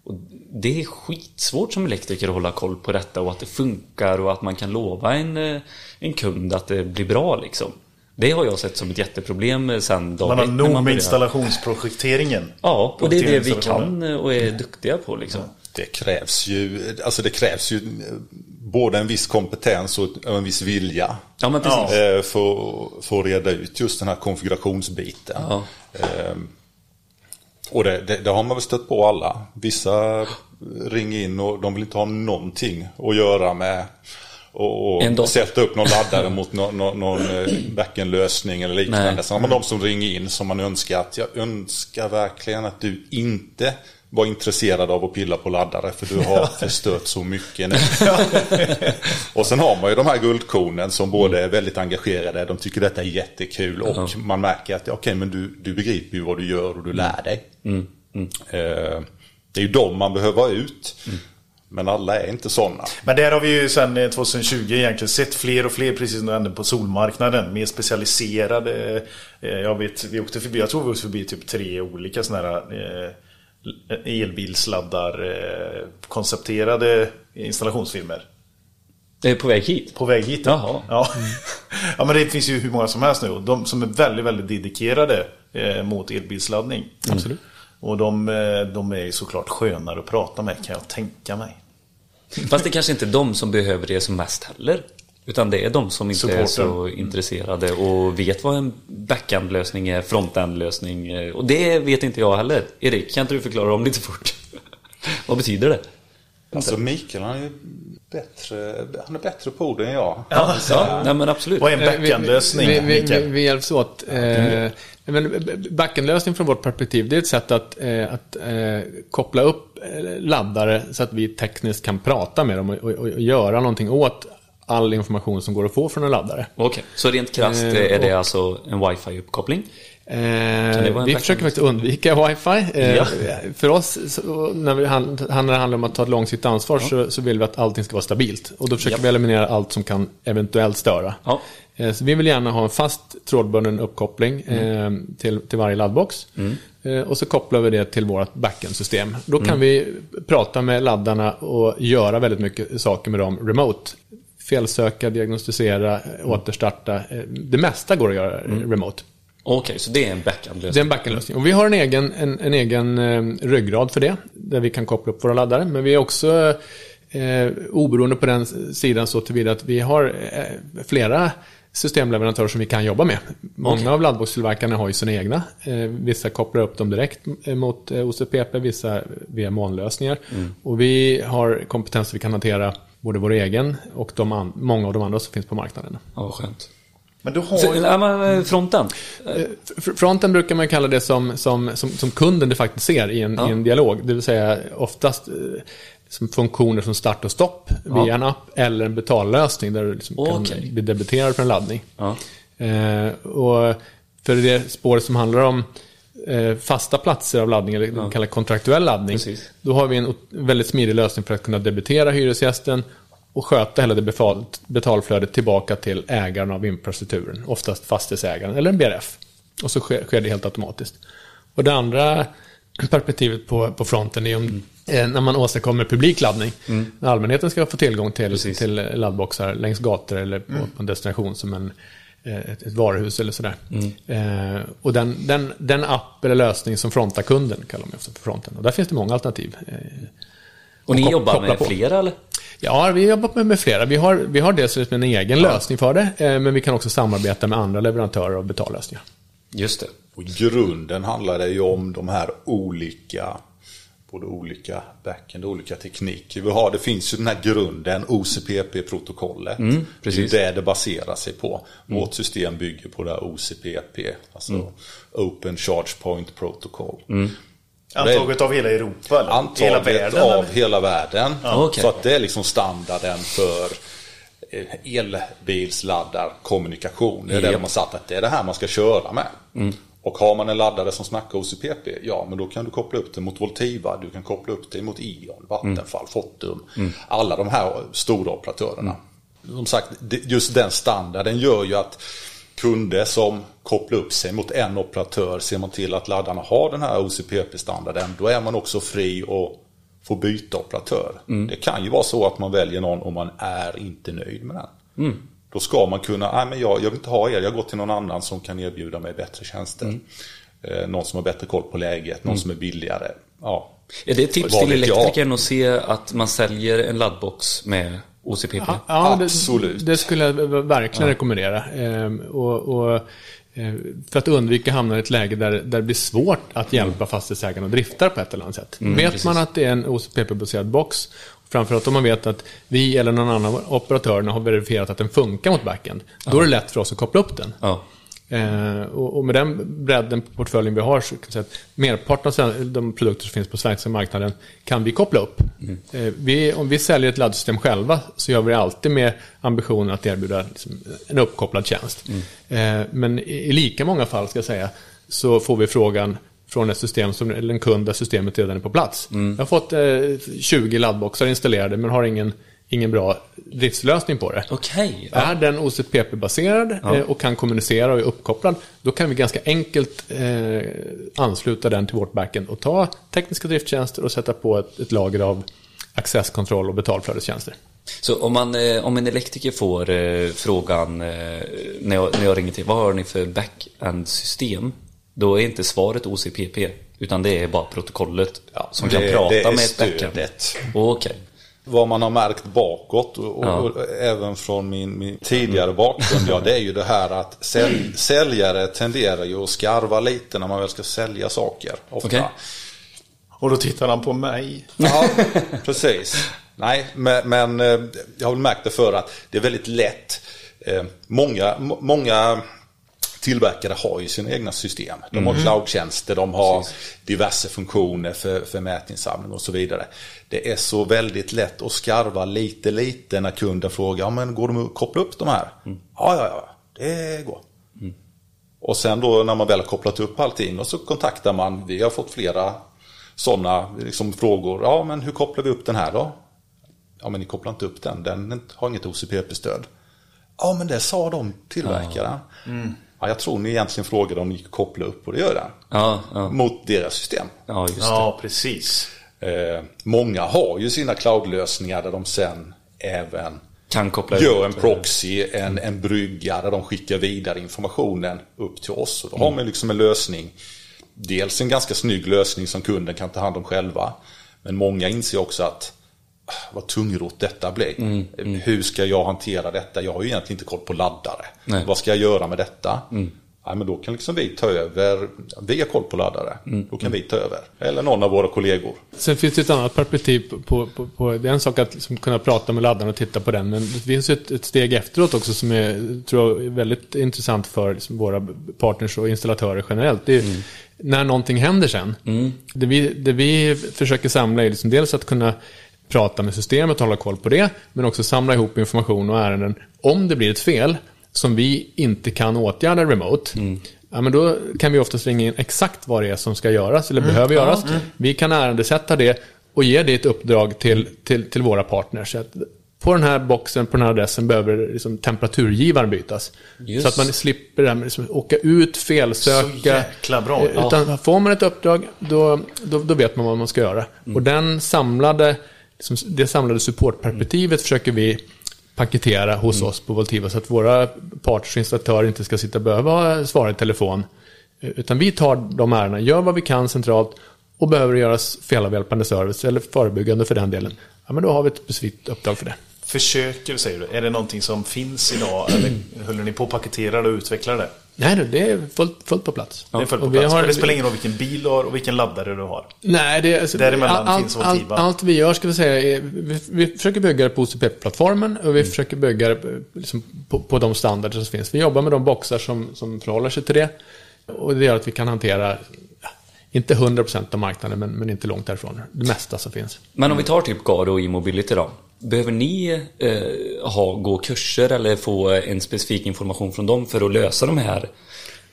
Och det är skitsvårt som elektriker att hålla koll på detta och att det funkar och att man kan lova en, eh, en kund att det blir bra liksom. Det har jag sett som ett jätteproblem eh, sen dag Man har nog med installationsprojekteringen. Ja, och det är det vi kan och är duktiga på liksom. Det krävs ju, alltså det krävs ju eh, både en viss kompetens och en viss vilja. Ja, men precis. eh, För, för att reda ut just den här konfigurationsbiten. Ja. Eh, Och det, det, det har man väl stött på alla. Vissa ringer in och de vill inte ha någonting att göra med och, sätta upp någon laddare <laughs> mot någon, någon, någon backend-lösning eller liknande. Nej. Sen har man de som ringer in som man önskar att jag önskar verkligen att du inte var intresserad av att pilla på laddare för du har <laughs> förstört så mycket nu. <laughs> och sen har man ju de här guldkornen som både är väldigt engagerade, de tycker detta är jättekul och man märker att okej men du, du begriper ju vad du gör och du lär dig. Eh, det är ju de man behöver ha ut. Men alla är inte sådana. Men där har vi ju sedan 2020 egentligen sett fler och fler precis som du nämnde på solmarknaden. Mer specialiserade. eh, Jag vet, vi åkte förbi, jag tror vi åkte förbi typ tre olika sådana här eh, elbilsladdar eh, koncepterade installationsfirmor. Det är på väg hit. På väg hit. Jaha. Ja. <laughs> ja men det finns ju hur många som helst nu. De som är väldigt, väldigt dedikerade eh, mot elbilsladdning. Absolut. Och de, eh, de är såklart skönare att prata med kan jag tänka mig. Fast det kanske inte är de som behöver det som mest heller. Utan det är de som inte är så Supporten. intresserade och vet vad en backhand-lösning är, front-end-lösning är. Och det vet inte jag heller. Erik, kan inte du förklara om lite fort? <laughs> vad betyder det? Alltså Mikael han är bättre, han är bättre på det än jag. Ja, nej men absolut. Vad är en Eh, vi- backend-lösning, Vi, vi, vi, Mikael? vi hjälps åt. Eh, men backend-lösning från vårt perspektiv, det är ett sätt att, eh, att eh, koppla upp eh, laddare så att vi tekniskt kan prata med dem och, och, och göra någonting åt all information som går att få från en laddare. Okej, så rent krasst Eh, är det alltså en wifi-uppkoppling? Eh, vi försöker faktiskt undvika wifi. Eh, Ja. För oss, så, när, vi hand, när det handlar om att ta ett långsiktigt ansvar, så, så vill vi att allting ska vara stabilt. Och då försöker Ja. vi eliminera allt som kan eventuellt störa. Ja. Eh, Så vi vill gärna ha en fast trådbunden uppkoppling Mm. eh, till, till varje laddbox. Eh, och så kopplar vi det till vårt backend-system. Då kan Mm. vi prata med laddarna och göra väldigt mycket saker med dem remote. Felsöka, diagnostisera, Mm. återstarta. Eh, Det mesta går att göra eh, remote. Okej, så det är en Det är en backend-lösning. Och vi har en egen, en, en egen eh, ryggrad för det. Där vi kan koppla upp våra laddare. Men vi är också eh, oberoende på den sidan så tillvida att vi har eh, flera systemleverantörer som vi kan jobba med. Många av laddboxtillverkarna har ju sina egna. Eh, vissa kopplar upp dem direkt eh, mot OCPP, vissa via molnlösningar. Och vi har kompetens vi kan hantera både vår egen och de många av de andra som finns på marknaden. Ja, vad skönt. Men du har Så, ju... men eh, fronten? Eh, fr- Fronten brukar man kalla det som, som, som, som kunden det faktiskt ser i en, Ja. i en dialog. Det vill säga oftast eh, som funktioner som start och stopp Ja. via en app eller en betallösning där du liksom Okej. kan bli debiterad för en laddning. Ja. Eh, och för det spåret som handlar om eh, fasta platser av laddning, eller ja. kallar kontraktuell laddning, Precis. då har vi en väldigt smidig lösning för att kunna debitera hyresgästen och sköta hela det betalflödet tillbaka till ägaren av infrastrukturen, oftast fastighetsägaren eller en BRF. Och så sker, det helt automatiskt. Och det andra perspektivet på, på fronten är om, eh, när man åstadkommer publik laddning. När allmänheten ska få tillgång till, Precis. till laddboxar längs gator eller på, på en destination som en, eh, ett, ett varuhus eller sådär. Eh, och den, den, den app eller lösning som frontar kunden kallar man också för fronten. Och där finns det många alternativ. Eh, Och ni kop- jobbar med på. flera eller? Ja, vi jobbar med, med flera. Vi har, vi har dels liksom en egen lösning för det, eh, men vi kan också samarbeta med andra leverantörer av betallösningar. Just det. Och i grunden handlar det ju om de här olika både olika backend och olika tekniker vi har. Det finns ju den här grunden, OCPP-protokollet. precis. Det är det det baserar sig på. Vårt system bygger på det här OCPP, alltså Open Charge Point Protocol. Antaget av hela Europa? Eller? Antaget hela världen? av eller? hela världen. okej. Så att det är liksom standarden för eh, elbilsladdar-kommunikation. Det är det Japp. de har satt att det är det här man ska köra med. Och har man en laddare som snackar OCPP, ja men då kan du koppla upp det mot Voltiva, du kan koppla upp det mot Eon, Vattenfall, Fortum. Alla de här stora operatörerna. Som sagt, just den standarden gör ju att kunder som kopplar upp sig mot en operatör, ser man till att laddarna har den här OCPP-standarden, då är man också fri att få byta operatör. Det kan ju vara så att man väljer någon om man är inte nöjd med den. Då ska man kunna, nej men jag, jag vill inte ha er, jag går till någon annan som kan erbjuda mig bättre tjänster. Eh, någon som har bättre koll på läget, någon som är billigare. Ja. Är det ett tips till jag? elektrikern att se att man säljer en laddbox med OCPP? Ja, Absolut. Det, det skulle jag verkligen rekommendera. Ehm, och, och, eh, för att undvika att hamna i ett läge där, där det blir svårt att hjälpa fastighetsägarna att drifta på ett eller annat sätt. vet man att det är en OCPP-baserad box, framförallt om man vet att vi eller någon annan av operatörerna har verifierat att den funkar mot backend, då är det lätt för oss att koppla upp den. Ja. Eh, och, och med den bredden på portföljen vi har så kan säga att merparten av de produkter som finns på svenska marknaden kan vi koppla upp. Eh, vi, om vi säljer ett laddsystem själva så gör vi det alltid med ambitionen att erbjuda liksom, en uppkopplad tjänst. Eh, men i, i lika många fall ska jag säga så får vi frågan från ett system som, eller en kund där systemet redan är på plats. Jag har fått eh, 20 laddboxar installerade men har ingen, ingen bra driftslösning på det. Okej. Är den OCPP-baserad eh, och kan kommunicera och är uppkopplad, då kan vi ganska enkelt eh, ansluta den till vårt backend och ta tekniska drifttjänster och sätta på ett, ett lager av accesskontroll och betalflödestjänster. Så om, man, eh, om en elektriker får eh, frågan eh, när, jag, när jag ringer till, vad har ni för back-end-system? Då är inte svaret OCPP, utan det är bara protokollet som kan det, prata det är med stödet. Okej. Vad man har märkt bakåt och, och, Ja. och även från min, min tidigare bakgrund, ja, det är ju det här att sälj, säljare tenderar ju att skarva lite när man väl ska sälja saker. Ofta. Okej. Och då tittar han på mig. Ja, precis. Nej, men, men eh, jag har väl märkt det för att det är väldigt lätt. Eh, Många, må- många tillverkare har ju sina egna system. De har cloudtjänster, de har diverse funktioner för, för mätinsamling och så vidare. Det är så väldigt lätt att skarva lite, lite när kunden frågar, ja, men går de att koppla upp de här? Ja, ja, ja, det går. Och sen då när man väl har kopplat upp allting och så kontaktar man, vi har fått flera sådana liksom, frågor. Ja, men hur kopplar vi upp den här då? Ja, men ni kopplar inte upp den, den har inget OCPP-stöd. Ja, men det sa de tillverkaren. Ja, jag tror ni egentligen frågade om ni gick koppla upp och det gör den. Ja, ja. Mot deras system. ja, just det. Ja, precis. Eh, många har ju sina cloudlösningar där de sen även Kan koppla gör ut, en proxy, en, en brygga där de skickar vidare informationen upp till oss. Och då har man liksom en lösning. Dels en ganska snygg lösning som kunden kan ta hand om själva. Men många inser också att vad tungrot detta blir. Hur ska jag hantera detta? Jag har ju egentligen inte koll på laddare. Nej. Vad ska jag göra med detta? Ja, men då kan liksom vi ta över, vi har koll på laddare, då kan vi ta över. Eller någon av våra kollegor. Sen finns det ett annat perspektiv på, på, på det är en sak att liksom kunna prata med laddaren och titta på den. Men det finns ett, ett steg efteråt också som är, tror jag, är väldigt intressant för liksom våra partners och installatörer generellt. Det är när någonting händer sen. Det, vi, det vi försöker samla är liksom dels att kunna prata med systemet och hålla koll på det. Men också samla ihop information och ärenden om det blir ett fel som vi inte kan åtgärda remote. Ja, men då kan vi oftast ringa in exakt vad det är som ska göras eller behöver göras. Vi kan ärendesätta det och ge det ett uppdrag till, till, till våra partners. Så Att på den här boxen, på den här adressen behöver liksom temperaturgivaren bytas. Just. Så att man slipper det här med liksom åka ut, felsöka. Så bra. Eh, Utan får man ett uppdrag, då, då, då vet man vad man ska göra. Och den samlade, liksom, det samlade supportperspektivet försöker vi paketera hos oss på Voltiva så att våra partners och installatörer inte ska sitta och behöva svara i telefon. Eh, Utan vi tar de ärendena, gör vad vi kan centralt och behöver det göras felavhjälpande service eller förebyggande för den delen. Ja, men då har vi ett specifikt uppdrag för det. Försöker säger du. Är det någonting som finns idag? Eller håller ni på att paketera det och utveckla det? Nej, det är fullt, fullt på plats. Det är fullt på plats. har- det spelar ingen roll vilken bil du har och vilken laddare du har. Nej, det, alltså, Däremellan allt, finns allt, Voltiva. allt vi gör ska vi säga är, vi, vi försöker bygga det på OCP-plattformen och Mm. vi försöker bygga det liksom, på, på de standarder som finns. Vi jobbar med de boxar som, som förhåller sig till det. Och det gör att vi kan hantera, inte 100% av marknaden, men, men inte långt därifrån. Det mesta som finns. Men om vi tar typ Garo och e-mobility då. Behöver ni eh, ha, gå kurser eller få en specifik information från dem för att lösa de här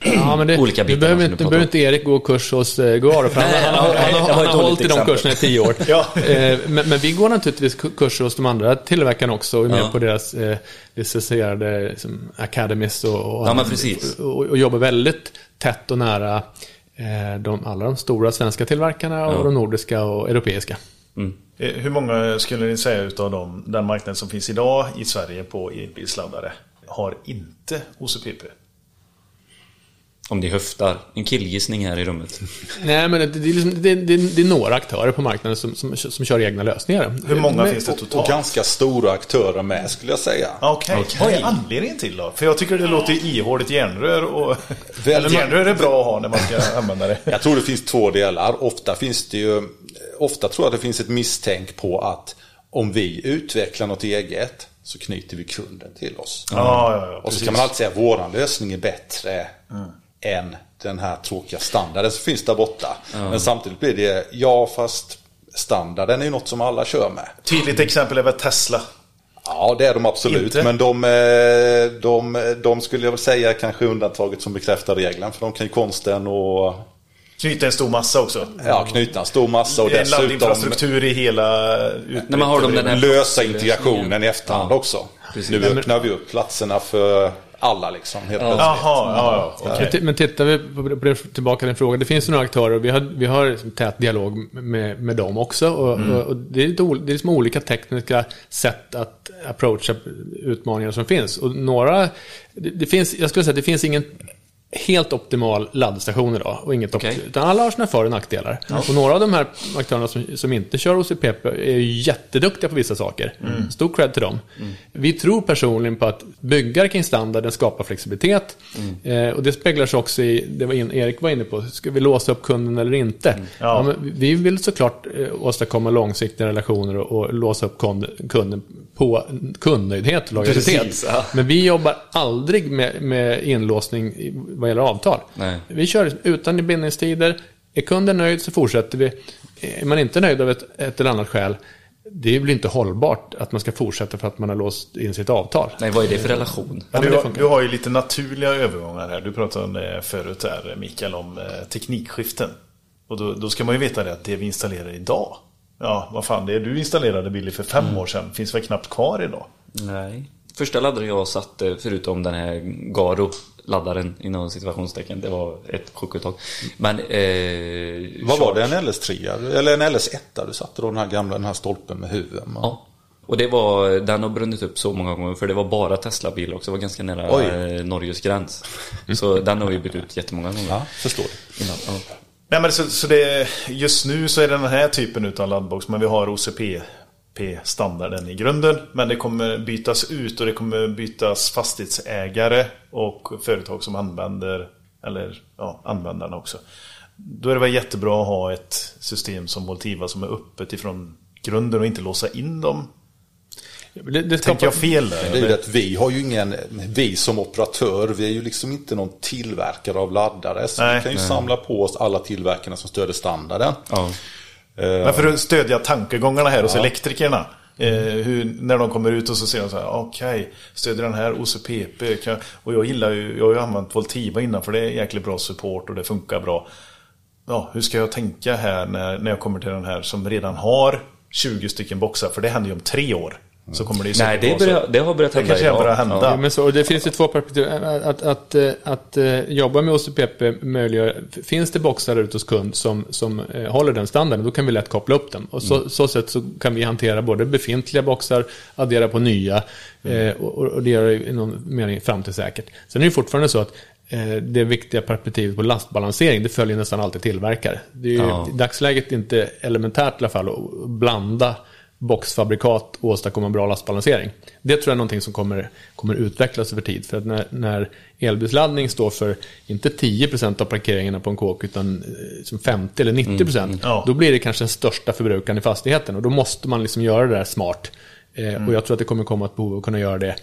Ja, men det, olika bitarna behöver du inte, pratar behöver inte Erik gå kurs hos eh, Garo, för han, Nej, han, han, nej, han, han har hållit i de kurserna i tio år. <laughs> Ja. Eh, men, men vi går naturligtvis ku- kurser hos de andra tillverkarna också, och är med Ja. på deras eh, licensierade liksom, academies och, och, Ja, och, och jobbar väldigt tätt och nära eh, de, alla de stora svenska tillverkarna och Ja. de nordiska och europeiska. Eh, Hur många skulle ni säga utav dem, den marknaden som finns idag i Sverige på elbilsladdare? har inte OCPP? Om det höftar. En killgissning här i rummet. <laughs> Nej, men det, det, är liksom, det, det, det är några aktörer på marknaden som, som, som kör egna lösningar. Hur många Men- finns det Och totalt? ganska stora aktörer med skulle jag säga. Okej, vad är anledningen till då? För jag tycker det låter ihåligt järnrör och... Eller Väldigt- järnrör är bra att ha när man ska använda det. Jag tror det finns två delar. Ofta finns det ju, ofta tror jag det finns ett misstänk på att om vi utvecklar något eget så knyter vi kunden till oss. Ja, ja, ja. Och så kan man alltid säga att våran lösning är bättre än den här tråkiga standarden som finns där borta. Men samtidigt blir det, ja fast standarden är ju något som alla kör med. Tydligt exempel är väl Tesla. Ja, det är de absolut. Inte? Men de, eh, de, de skulle jag väl säga kanske undantaget som bekräftar regeln. För de kan ju konsten och Knyta en stor massa också. ja, knyta en stor massa och dessutom laddinfrastruktur i hela. När man har dem den här lösa integrationen i efterhand Ja, också. precis. Nu öppnar vi upp platserna för alla liksom. Helt plötsligt. Jaha, ja, ja. okej. Men tittar vi på, tillbaka till din fråga. Det finns några aktörer och vi har, vi har liksom tät dialog med, med dem också. Och, och, och det, är lite, det är liksom olika tekniska sätt att approacha utmaningar som finns. Och några, det, det finns, jag skulle säga att det finns ingen helt optimal laddstation idag. Och inget opt- utan alla har sina för och nackdelar. Och några av de här aktörerna som, som inte kör OCPP är ju jätteduktiga på vissa saker. Stor cred till dem. Vi tror personligen på att byggar kring standarden skapar flexibilitet. Eh, och det speglar sig också i det var in, Erik var inne på. Ska vi låsa upp kunden eller inte? Ja. men vi vill såklart eh, åstadkomma långsiktiga relationer och, och låsa upp kund, kunden på kundnöjdhet och lojalitet. Ja. Men vi jobbar aldrig med, med inlåsning vad gäller avtal. Nej. Vi kör utan bindningstider. Är kunden nöjd så fortsätter vi. Är man inte nöjd av ett, ett eller annat skäl, det blir inte hållbart att man ska fortsätta för att man har låst in sitt avtal. Nej, vad är det för relation? Men du, har, du har ju lite naturliga övergångar här. Du pratade om det förut här, Mikael, om eh, teknikskiften. Och då, då ska man ju veta det att det vi installerar idag, ja, vad fan, det du installerade Billy för fem år sedan finns väl knappt kvar idag. Nej. Första laddaren jag satte, förutom den här Garo-laddaren inom situationstecken, det var ett chokuttag. Men... Eh, Vad var det? En LS3? Eller en LS1 du satte då? Den här gamla den här stolpen med huven? Ja. Och det var, den har brunnit upp så många gånger för det var bara Tesla-bil också. Det var ganska nära Oj. eh, Norges gräns. Så den har vi bytt ut jättemånga gånger. Ja, förstår. Innan, ja. Nej, men så, så det, just nu så är det den här typen av laddbox, men vi har OCP-standarden i grunden. Men det kommer bytas ut och det kommer bytas fastighetsägare och företag som använder, eller ja, användarna också. Då är det väl jättebra att ha ett system som Voltiva som är öppet ifrån grunden och inte låsa in dem. Det, det Tänker jag fel där? Det är ju att vi har ju ingen, vi som operatör, vi är ju liksom inte någon tillverkare av laddare. Så Nej. vi kan ju samla på oss alla tillverkarna som stöder standarden. Ja. Men för att stödja tankegångarna här hos elektrikerna. Eh, hur, när de kommer ut och så säger de så här, okej, stödjer den här OCPP. Kan, och jag gillar ju, jag har ju använt Voltiva innan för det är jäkligt bra support och det funkar bra. Ja, hur ska jag tänka här när, när jag kommer till den här som redan har 20 stycken boxar? För det händer ju om tre år. Så kommer det ju Nej, det, börjar, det har börjat Det hända kanske idag. börjar hända. Ja, men så, och det finns ju två perspektiv. Att, att, att, att jobba med OCPP möjliggör, finns det boxar där ute hos kund som, som eh, håller den standarden, då kan vi lätt koppla upp dem. Och så, så sätt så kan vi hantera både befintliga boxar, addera på nya eh, och, och det gör det i någon mening framtidssäkert. Sen är det fortfarande så att det viktiga perspektivet på lastbalansering, det följer nästan alltid tillverkare. Det är ju Ja. i dagsläget inte elementärt i alla fall att blanda boxfabrikat och åstadkomma bra lastbalansering. Det tror jag är någonting som kommer, kommer utvecklas över tid. För att när, när elbilsladdning står för inte 10% av parkeringarna på en kåk utan eh, som 50 eller 90% Ja. då blir det kanske den största förbrukaren i fastigheten och då måste man liksom göra det där smart. Eh, Och jag tror att det kommer komma ett behov av att kunna göra det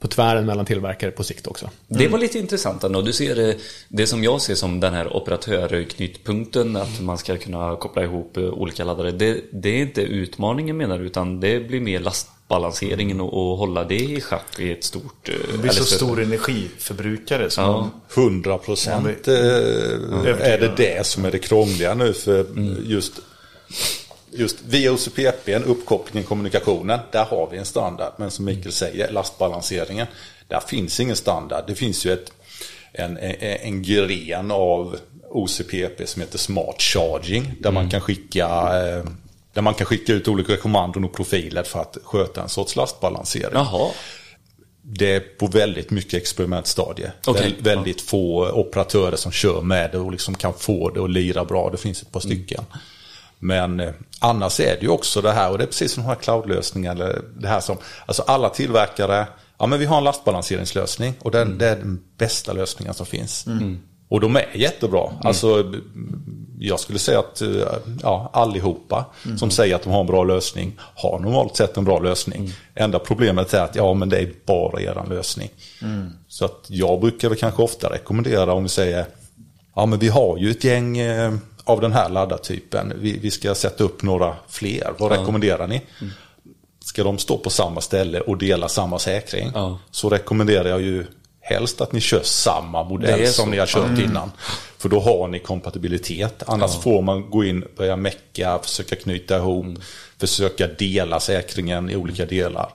på tvären mellan tillverkare på sikt också. Det var lite intressant ändå. Du ser det, det som jag ser som den här operatörknytpunkten, att man ska kunna koppla ihop eh, olika laddare. Det, det är inte utmaningen menar du, utan det blir mer lastbalanseringen och, och hålla det i schack i ett stort... eh, Det blir så stor energiförbrukare. Så Ja. man, 100 procent är det det som är det krångliga nu för just Just via OCPP, uppkopplingen, kommunikationen, där har vi en standard. Men som Mikael säger, lastbalanseringen, där finns ingen standard. Det finns ju ett, en, en, en gren av OCPP som heter Smart Charging. Där, man kan skicka, eh, där man kan skicka ut olika kommandon och profiler för att sköta en sorts lastbalansering. Jaha. det är på väldigt mycket experimentstadie. Okej, Väl- väldigt få operatörer som kör med det och liksom kan få det att lira bra. Det finns ett par stycken. Men eh, annars är det ju också det här, och det är precis som de här cloudlösningarna, eller det här som, alltså alla tillverkare, ja men vi har en lastbalanseringslösning och den, det är den bästa lösningen som finns. Och de är jättebra. Alltså, b- jag skulle säga att eh, ja, allihopa som säger att de har en bra lösning har normalt sett en bra lösning. Enda problemet är att ja, men det är bara eran lösning. Så att jag brukar väl kanske ofta rekommendera om vi säger Ja men vi har ju ett gäng eh, av den här laddartypen. Vi, vi ska sätta upp några fler. Vad rekommenderar ni? Ska de stå på samma ställe och dela samma säkring? Ja. Så rekommenderar jag ju helst att ni kör samma Det modell är som så. ni har kört innan. För då har ni kompatibilitet. Annars får man gå in, börja mecka, försöka knyta ihop, försöka dela säkringen i olika delar.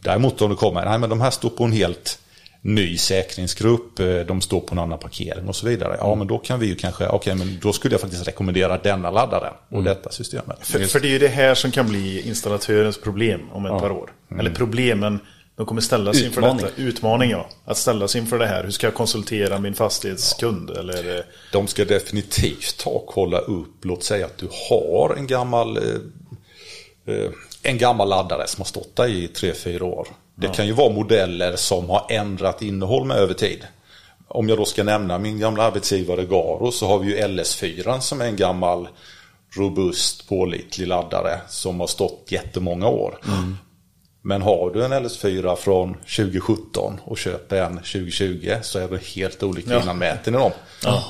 Däremot om det kommer, nej men de här står på en helt ny säkringsgrupp, eh, de står på en annan parkering och så vidare. Ja men då kan vi ju kanske, okej men då skulle jag faktiskt rekommendera denna laddaren och detta systemet. För, för det är ju det här som kan bli installatörens problem om ett par år. Eller problemen, de kommer ställas inför Utmaning. detta. Utmaning ja. Att ställas inför det här. Hur ska jag konsultera min fastighetskund? Eller, eh, De ska definitivt ta och kolla upp, låt säga att du har en gammal, eh, eh, en gammal laddare som har stått där i 3-4 år. Det kan ju vara modeller som har ändrat innehåll med över tid. Om jag då ska nämna min gamla arbetsgivare Garo så har vi ju LS4 som är en gammal robust pålitlig laddare som har stått jättemånga år. Men har du en LS4 från 2017 och köper en 2020 så är det helt olika Ja. innanmäten i dem.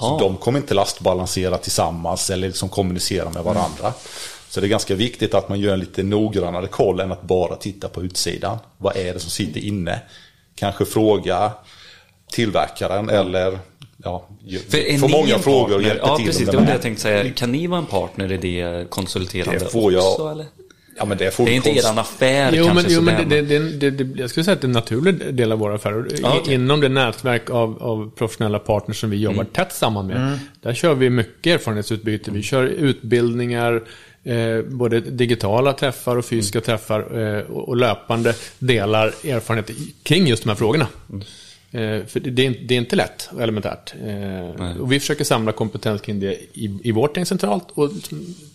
Så de kommer inte lastbalansera tillsammans eller liksom kommunicera med varandra. Så det är ganska viktigt att man gör en lite noggrannare koll än att bara titta på utsidan. Vad är det som sitter inne? Kanske fråga tillverkaren eller ja, För är få ni många frågor och hjälpa Ja, till. precis. Det var det jag tänkte säga. Kan ni vara en partner i det konsulterande Det får jag- också, eller? Ja, men det, får Det är inte konst- eran affär Jo, kanske men, jo, men det, det, det, jag skulle säga att det är en naturlig del av våra affärer. Ja, okej. Inom det nätverk av, av professionella partners som vi jobbar Mm. tätt samman med. Där kör vi mycket erfarenhetsutbyte. Vi kör utbildningar, eh, både digitala träffar och fysiska Mm. träffar. Eh, och, och löpande delar erfarenhet i- kring just de här frågorna. Mm. Eh, för det, är, det är inte lätt och elementärt. Eh, och vi försöker samla kompetens kring det i, i vårt gäng centralt och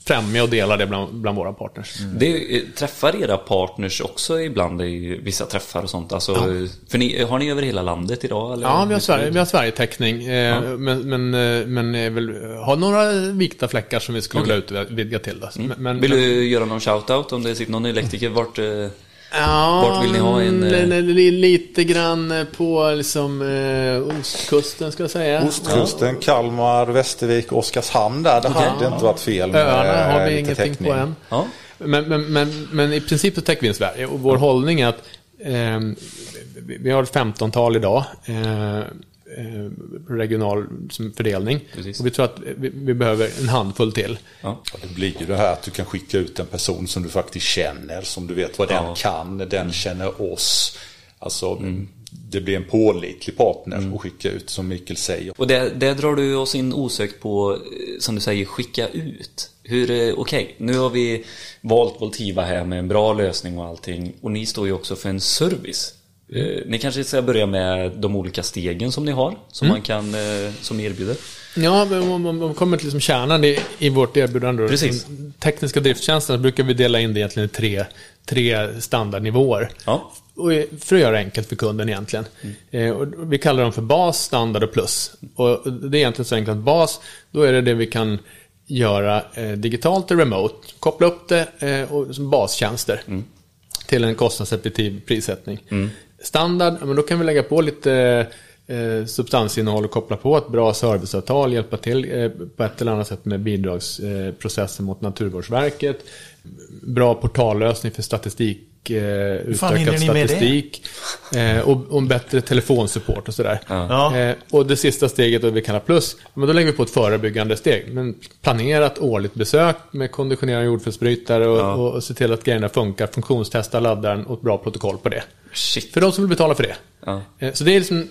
främja och dela det bland, bland våra partners. Det är- träffar era partners också ibland i vissa träffar och sånt? Alltså, för ni, har ni över hela landet idag? Eller? Ja, vi har, Sverige, vi har Sverigetäckning. Eh, men, men, eh, men väl, har några vikta fläckar som vi skulle vilja utvidga till. Då. Men, men, Vill du göra någon shout-out om det sitter någon elektriker? Vart, eh, ja, vart vill ni ha en, eh, li- li- Lite grann på liksom, eh, ostkusten ska jag säga. Ostkusten, Kalmar, Västervik, Oskarshamn där. Det hade inte varit fel med Öarna har vi lite ingenting täckning. på än. ja. Men, men, men, men i princip så täcker vi in Sverige. Och vår hållning är att eh, vi- vi har ett 15-tal idag. Eh, eh, regional som fördelning. Precis. Och vi tror att vi, vi behöver en handfull till. ja. Det blir ju det här att du kan skicka ut en person som du faktiskt känner, som du vet vad den Ja. kan, den känner oss. Alltså, det blir en pålitlig partner att skicka ut som Mikael säger. Och det, det drar du oss in osökt på, eh, som du säger, skicka ut. Hur, eh, okej, nu har vi valt Voltiva här med en bra lösning och allting. Och ni står ju också för en service. Eh, ni kanske ska börja med de olika stegen som ni har, som man kan, eh, som ni erbjuder. Ja, om man kommer till liksom kärnan i, i vårt erbjudande. då. Precis. Den Tekniska drifttjänsterna brukar vi dela in det egentligen i tre, tre standardnivåer. Ja. Och eh, för att göra det enkelt för kunden egentligen. Eh, och vi kallar dem för bas, standard och plus. Och det är egentligen så enkelt att bas, då är det det vi kan göra eh, digitalt och remote. Koppla upp det eh, och, som bastjänster. Till en kostnadseffektiv prissättning. Standard, men då kan vi lägga på lite eh, substansinnehåll och koppla på ett bra serviceavtal, hjälpa till eh, på ett eller annat sätt med bidragsprocessen mot Naturvårdsverket. Bra portallösning för statistik, eh, utökad statistik eh, och, och bättre telefonsupport och sådär. Ja. Eh, och det sista steget, det vi kallar plus, men då lägger vi på ett förebyggande steg. Men planerat årligt besök med konditionerade jordfelsbrytare och, Ja. och, och se till att grejerna funkar, funktionstesta laddaren och ett bra protokoll på det. Shit. För de som vill betala för det. Ja. Eh, Så det är liksom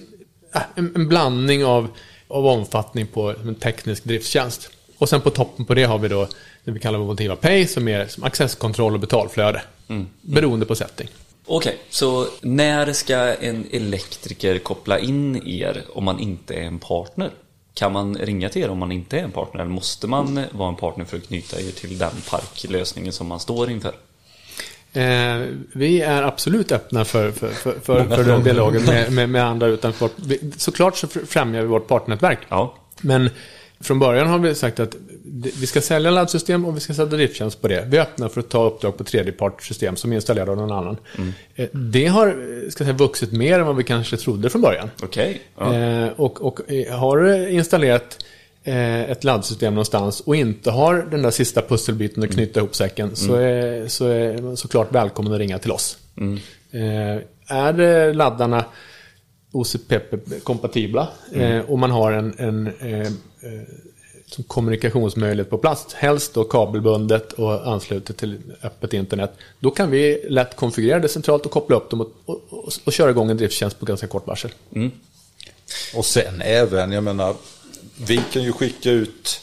äh, en, en blandning av, av omfattning på en teknisk driftstjänst. Och sen på toppen på det har vi då det vi kallar Votiva Pay som är som accesskontroll och betalflöde. Mm. Beroende på setting. Okej, så när ska en elektriker koppla in er om man inte är en partner? Kan man ringa till er om man inte är en partner eller måste man vara en partner för att knyta er till den parklösningen som man står inför? Eh, vi är absolut öppna för, för, för, för, för den dialogen med, med, med andra utanför Såklart så främjar vi vårt partnernätverk. Ja. Men från början har vi sagt att vi ska sälja laddsystem och vi ska sätta drifttjänst på det. Vi är öppna för att ta uppdrag på tredjepartssystem som är installerade av någon annan. Eh, Det har eh, ska säga, vuxit mer än vad vi kanske trodde från början. Okej. Ja. Eh, och, och har installerat ett laddsystem någonstans och inte har den där sista pusselbiten att knyta ihop säcken så, är, så är man såklart välkommen att ringa till oss. Eh, är laddarna OCPP-kompatibla eh, och man har en, en eh, eh, som kommunikationsmöjlighet på plats, helst då kabelbundet och anslutet till öppet internet, då kan vi lätt konfigurera det centralt och koppla upp dem och, och, och, och köra igång en drifttjänst på ganska kort varsel. Och sen även, jag menar, vi kan ju skicka ut,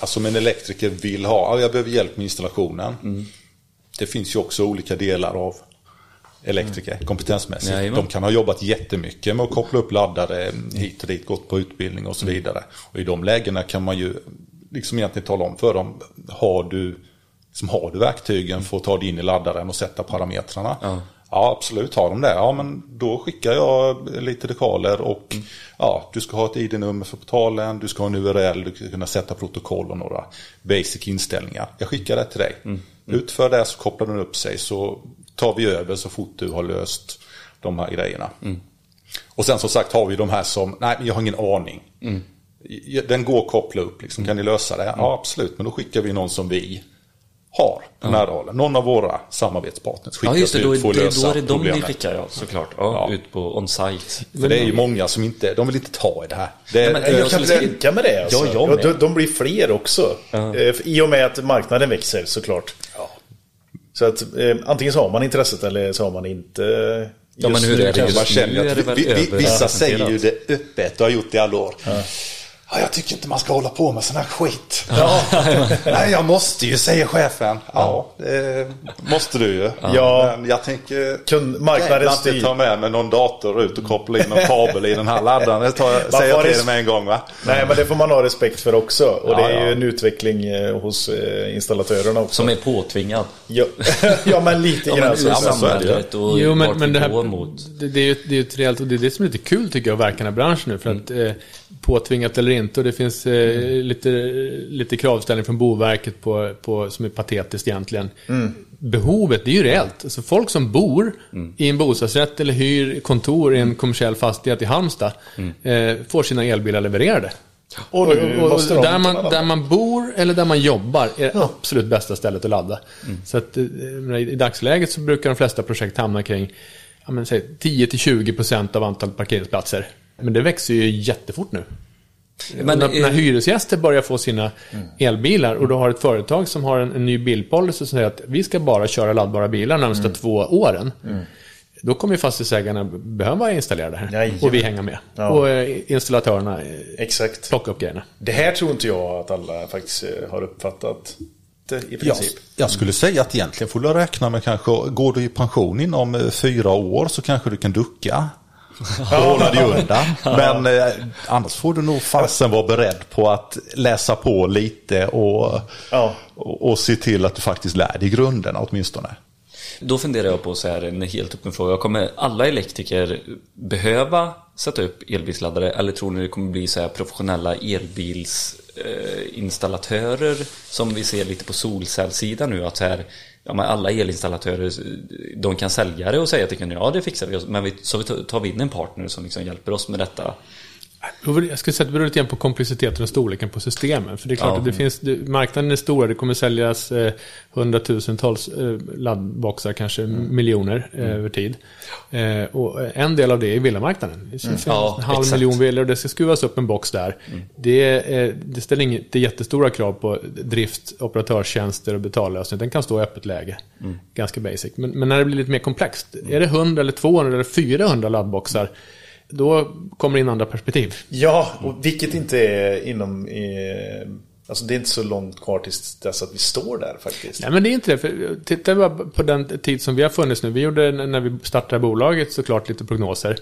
alltså om en elektriker vill ha, ja, jag behöver hjälp med installationen. Det finns ju också olika delar av elektriker, kompetensmässigt. Jajamän. De kan ha jobbat jättemycket med att koppla upp laddare hit och dit, gått på utbildning och så vidare. Och i de lägena kan man ju liksom egentligen tala om för dem, har du, liksom, har du verktygen för att ta dig in i laddaren och sätta parametrarna? Ja. Ja, absolut har de det. Ja, men då skickar jag lite dekaler och Mm. ja, du ska ha ett ID-nummer för portalen, du ska ha en URL, du ska kunna sätta protokoll och några basic inställningar. Jag skickar det till dig. Mm. Utför det så kopplar den upp sig så tar vi över så fort du har löst de här grejerna. Mm. Och sen som sagt har vi de här som, nej jag har ingen aning. Mm. Den går att koppla upp, liksom. kan ni lösa det? Ja absolut, men då skickar vi någon som vi har på nära håll. Någon av våra samarbetspartners Ja, skickas just det. Då, ut för att det, då lösa är det de ni skickar, ja, såklart. Ja, Ja. Ut på on-site. För det är ju många som inte, de vill inte ta i det här. Det, Nej, men- Jag Jag kan tänka mig det. Alltså. Ja, jag med. de, de blir fler också. Eh, I och med att marknaden växer såklart. Så att eh, antingen så har man intresset eller så har man inte. eh, Ja, men hur är det just nu känner är att det vi, väl vi, vi, vissa säger ju det öppet och har gjort det i alla år. Ja, jag tycker inte man ska hålla på med sån här skit. <laughs> Nej, jag måste ju, säger chefen. Ja, det måste du ju. Ja. Men jag tänker... Kund- marknaden styr. inte ta med mig någon dator ut och koppla in någon kabel i den här laddaren. Det tar, jag- säger jag till dig med en gång va? Nej, men det får man ha respekt för också. Och Ja, det är ju ja. en utveckling eh, hos eh, installatörerna också. Som är påtvingad. Ja, <laughs> ja men lite Ja, grann. men så. är det. och Jo, men, men det, här, mot. det, det är ju det är ju ett reellt, och det är det som är lite kul tycker jag att verka i den här branschen nu. För att eh, påtvingat eller inte, och det finns eh, lite, lite kravställning från Boverket på, på, som är patetiskt egentligen. Behovet, det är ju reellt. Alltså folk som bor i en bostadsrätt eller hyr kontor i en kommersiell fastighet i Halmstad eh, får sina elbilar levererade. Och Och, och, de där, man, där man bor eller där man jobbar är det absolut bästa stället att ladda. Så att, eh, i, dagsläget så brukar de flesta projekt hamna kring ja, men, säg, 10-20% av antalet parkeringsplatser. Men det växer ju jättefort nu. Men, när, när hyresgäster börjar få sina elbilar och då har ett företag som har en, en ny bilpolicy som säger att vi ska bara köra laddbara bilar de närmsta två åren. Då kommer ju fastighetsägarna behöva installera det här. Jajamän. Och vi hänga med. Ja. Och eh, installatörerna eh, Exakt. plocka upp grejerna. Det här tror inte jag att alla faktiskt eh, har uppfattat. I Jag, princip. jag skulle säga att egentligen får du räkna med kanske, går du i pension inom fyra år så kanske du kan ducka. Och hålla dig undan. Men eh, annars får du nog fasen vara beredd på att läsa på lite och, Ja. och, och se till att du faktiskt lär dig grunderna åtminstone. Då funderar jag på så här en helt öppen fråga. Kommer alla elektriker behöva sätta upp elbilsladdare eller tror ni det kommer bli så här professionella elbilsinstallatörer som vi ser lite på solcellssidan nu att så här Ja, men alla elinstallatörer de kan sälja det och säga att det kan, ja det fixar vi men vi, så vi tar- tar vi in en partner som liksom hjälper oss med detta. Jag skulle säga att det beror lite grann på komplexiteten och storleken på systemen. För det är klart Ja. att det finns, det, marknaden är stor, det kommer säljas eh, hundratusentals eh, laddboxar, kanske Mm. miljoner eh, över tid. Eh, och en del av det är villamarknaden. Det finns Mm. Ja, en halv exakt. miljon villor och det ska skruvas upp en box där. Det, eh, det ställer inget, det är jättestora krav på drift, operatörstjänster och betallösning. Den kan stå i öppet läge. Mm. Ganska basic. Men, men när det blir lite mer komplext, är det 100 eller 200 eller 400 laddboxar, då kommer det in andra perspektiv. Ja, och vilket inte är inom eh, Alltså det är inte så långt kvar tills dess att vi står där faktiskt. Nej, men det är inte det. För tittar vi på den tid som vi har funnits nu. Vi gjorde när vi startade bolaget såklart lite prognoser.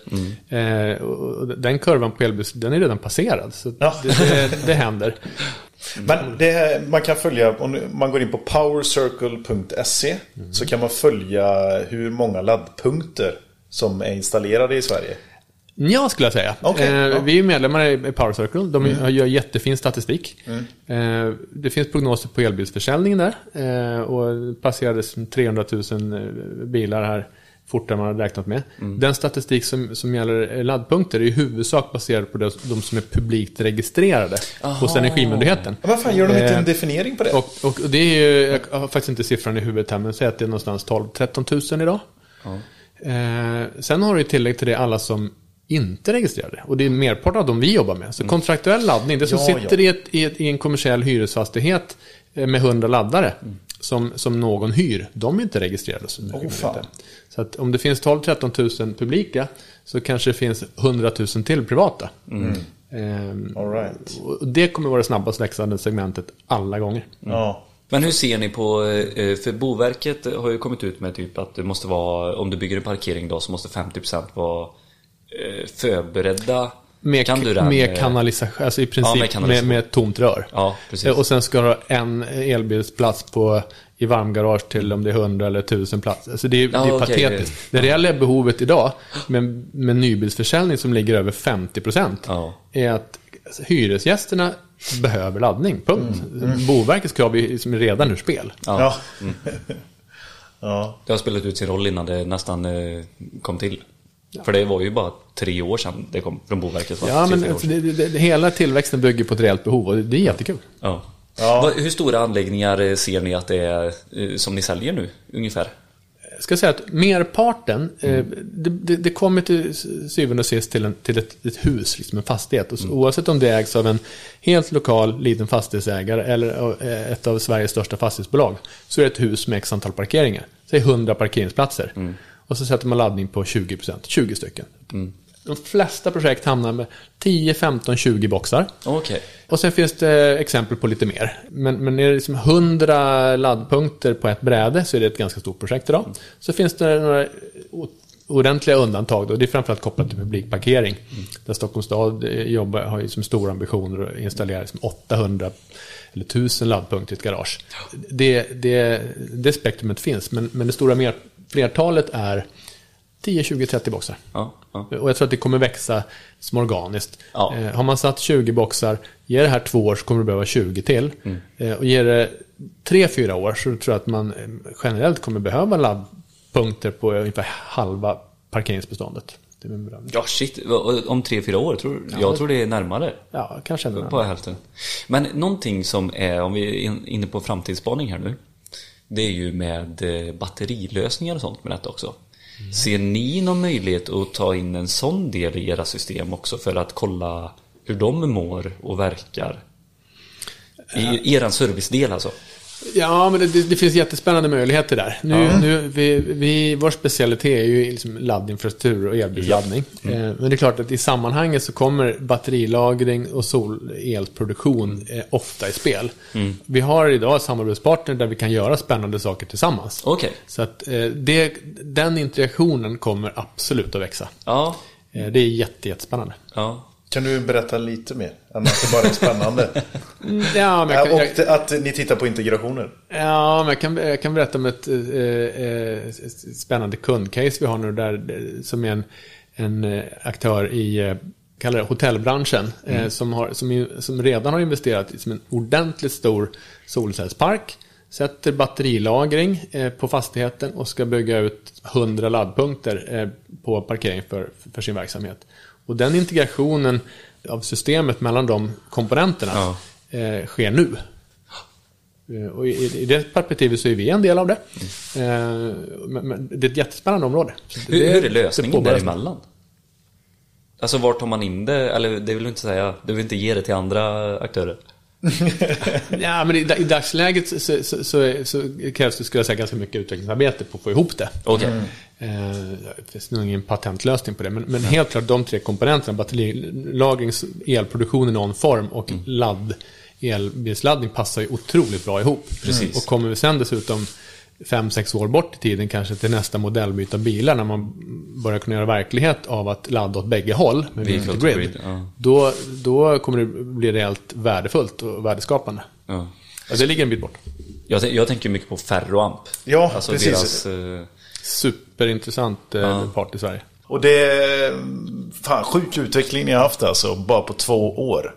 Mm. Eh, och den kurvan på elbus, den är redan passerad. Så Ja. det, det, det händer. <laughs> Men det man kan följa, om man går in på powercircle.se så kan man följa hur många laddpunkter som är installerade i Sverige. Ja, skulle jag säga. Okej, eh, ja. Mm. Vi är medlemmar i Power Circle. De gör jättefin statistik. Eh, det finns prognoser på elbilsförsäljningen där. Eh, och passerades 300 000 bilar här fortare än man hade räknat med. Mm. Den statistik som, som gäller eh, laddpunkter är i huvudsak baserad på de, de som är publikt registrerade hos Energimyndigheten. Ja, vad fan, gör de inte Eh, en definiering på det? Och, och och det är ju, jag har faktiskt inte siffran i huvudet här, men säg att det är någonstans 12-13 000 idag. Eh, sen har du i tillägg till det alla som inte registrerade. Och det är merparten av dem vi jobbar med. Så kontraktuell laddning, det som Mm. Ja, sitter ja. I, ett, i, ett, i en kommersiell hyresfastighet eh, med 100 laddare som, som någon hyr, de är inte registrerade. hos fan. så att om det finns 12-13 000 publika så kanske det finns 100 000 till privata. Ehm, All right. och det kommer vara det snabbast växande segmentet alla gånger. Ja. Men hur ser ni på, eh, för Boverket har ju kommit ut med typ att det måste vara, om du bygger en parkering då så måste 50% vara eh, förberedda. Med, kan med eh, kanalisation, alltså i Ja, princip med med, kanalisation. med, ett tomt rör. Ja, precis. Eh, Och sen ska du ha en elbilsplats på, i varmgarage till om det är 100 eller 1000 platser. Alltså det är, Ja, det är okej. patetiskt. Det reella behovet idag med, med nybilsförsäljning som ligger över 50% Ja. är att alltså, hyresgästerna behöver laddning. Punkt. Boverkets krav är liksom redan ur spel. Ja, Ja. <laughs> ja. Det har spelat ut sin roll innan det nästan eh, kom till. För det var ju bara tre år sedan det kom från Boverket. Ja, men det, det, det, hela tillväxten bygger på ett reellt behov och det är jättekul. Ja. Ja. Hur stora anläggningar eh, ser ni att det är eh, som ni säljer nu, ungefär? Jag ska säga att merparten, eh, det, det, det kommer till syvende och sist till, en, till ett, ett hus, liksom en fastighet. Och så, Oavsett om det ägs av en helt lokal liten fastighetsägare eller ett av Sveriges största fastighetsbolag, så är det ett hus med x antal parkeringar. Säg 100 parkeringsplatser. Och så sätter man laddning på 20%, 20 stycken. De flesta projekt hamnar med 10, 15, 20 boxar. Okej. Och sen finns det exempel på lite mer. Men, men är det liksom 100 laddpunkter på ett bräde så är det ett ganska stort projekt idag. Så finns det några ordentliga undantag. Då. Det är framförallt kopplat till publikparkering. Där Stockholms stad eh, jobbar, har ju som stora ambitioner att installera liksom 800 eller 1000 laddpunkter i ett garage. Det, det, det spektrumet finns, men, men det stora mer, flertalet är 10, 20, 30 boxar. Ja, ja. Och jag tror att det kommer växa som organiskt. Ja. Eh, har man satt 20 boxar, ger det här två år så kommer det behöva 20 till. Eh, och ger det 3-4 år så tror jag att man eh, generellt kommer behöva laddpunkter på ungefär halva parkeringsbeståndet. Det är min bedömning. Ja, shit. Om tre, fyra år? Tror, jag tror det är närmare. Ja, kanske. På hälften. Men någonting som är, om vi är in- inne på framtidsspaning här nu. Det är ju med eh, batterilösningar och sånt med detta också. Ser ni någon möjlighet att ta in en sån del i era system också för att kolla hur de mår och verkar? I, i eran servicedel alltså? Ja, men det, det, finns jättespännande möjligheter där. Nu, nu, vi, vi, vår specialitet är ju liksom laddinfrastruktur och elbilsladdning. Eh, men det är klart att i sammanhanget så kommer batterilagring och solelproduktion eh, ofta i spel. Vi har idag samarbetspartner där vi kan göra spännande saker tillsammans. Okej. Så att eh, det, den integrationen kommer absolut att växa. Ja. Det är jätte, jättespännande. Ja. Kan du berätta lite mer? Än att det bara är spännande. <laughs> Ja, men jag, kan- och att ni tittar på integrationer. Ja, men jag kan, jag kan berätta om ett eh, eh, spännande kundcase vi har nu där, eh, som är en, en aktör i kallar det hotellbranschen eh, som, har, som, som redan har investerat i som en ordentligt stor solcellspark. Sätter batterilagring på fastigheten och ska bygga ut 100 laddpunkter på parkering för, för sin verksamhet. Och den integrationen av systemet mellan de komponenterna eh, sker nu. Eh, Och i, I det perspektivet så är vi en del av det. Eh, Men, men det är ett jättespännande område. Hur, det- hur är det lösningen däremellan? Alltså var tar man in det? Eller det vill du inte säga. Du vill inte ge det till andra aktörer? Ja, men i, i dagsläget så, så, så, så, krävs det, skulle jag säga, ganska mycket utvecklingsarbete på att få ihop det. Okej. Eh, det finns nog ingen patentlösning på det. Men, men helt klart de tre komponenterna, batterilagring, elproduktion i någon form och elbilsladdning passar ju otroligt bra ihop. Precis. Och kommer vi sen dessutom fem sex år bort i tiden kanske till nästa modellbyte av bilar när man börjar kunna göra verklighet av att ladda åt bägge håll med Vehicle grid. grid, ja. då, då kommer det bli rejält värdefullt och värdeskapande. Ja. Det ligger en bit bort. Jag, jag tänker mycket på Ferroamp. Ja, alltså precis. deras... eh, Superintressant eh, Ja. part i Sverige. Och det är fan sjuk utveckling ni har haft alltså, bara på två år.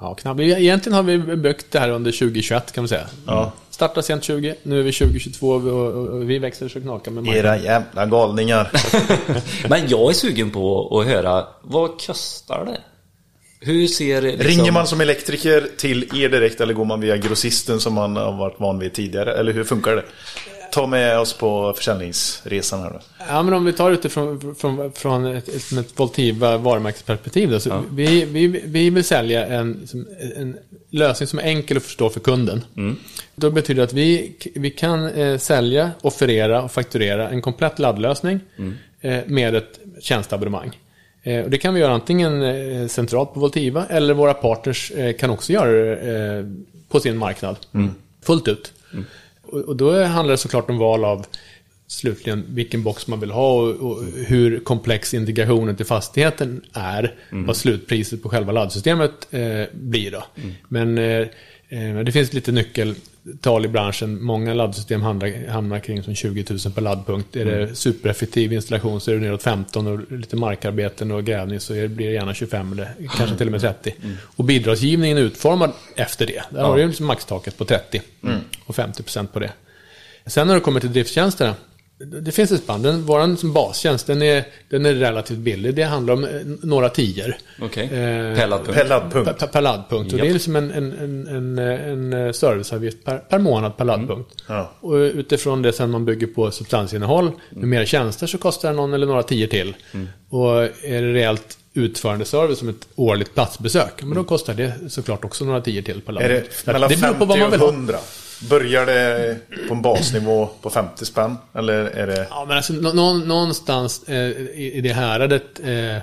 Ja, knappt. Egentligen har vi byggt det här under 2021 kan man säga. Ja. Startade sent 20, nu är vi 2022 och, och, och vi växer så knakar med marknaden. Era jävla galningar. <laughs> Men jag är sugen på att höra, vad kostar det? Hur ser liksom... Ringer man som elektriker till er direkt eller går man via grossisten som man har varit van vid tidigare? Eller hur funkar det? Ta med oss på försäljningsresan här då. Ja, men om vi tar utifrån från, från ett, ett, ett Voltiva varumärkesperspektiv då, så vi, vi, vi vill sälja en, en lösning som är enkel att förstå för kunden. Då betyder det att vi, vi kan eh, sälja, offerera och fakturera en komplett laddlösning eh, med ett tjänsteabonnemang. Eh, och det kan vi göra antingen eh, centralt på Voltiva eller våra partners eh, kan också göra det eh, på sin marknad. Fullt ut. Och, och då handlar det såklart om val av slutligen vilken box man vill ha och, och hur komplex integrationen till fastigheten är. Vad slutpriset på själva laddsystemet eh, blir då. Men eh, eh, det finns lite nyckeltal i branschen. Många laddsystem hamnar, hamnar kring som 20 000 per laddpunkt. Är det supereffektiv installation så är det neråt 15 och lite markarbeten och grävning så blir det gärna 25 eller kanske till och med 30. Och bidragsgivningen är utformad efter det. Där har du liksom maxtaket på 30 och 50% på det. Sen när det kommer till drifttjänsterna. Det finns ett spann. Den, vår som bastjänst, den är, den är relativt billig. Det handlar om eh, några tior. Okej. Eh, Per laddpunkt. Per laddpunkt. Laddpunkt. Och det är liksom en, en, en, en, en serviceavgift per, per månad per laddpunkt. Ja. Och utifrån det sen man bygger på substansinnehåll med mer tjänster så kostar det någon eller några tior till. Och är det rejält utförande service som ett årligt platsbesök, men då kostar det såklart också några tior till per Är det laddpunkt. mellan det beror 50 på vad man vill och ha. 100? Börjar det på en basnivå på 50 spänn? Eller är det Ja, men alltså nå- nå- någonstans eh, i, det häradet eh,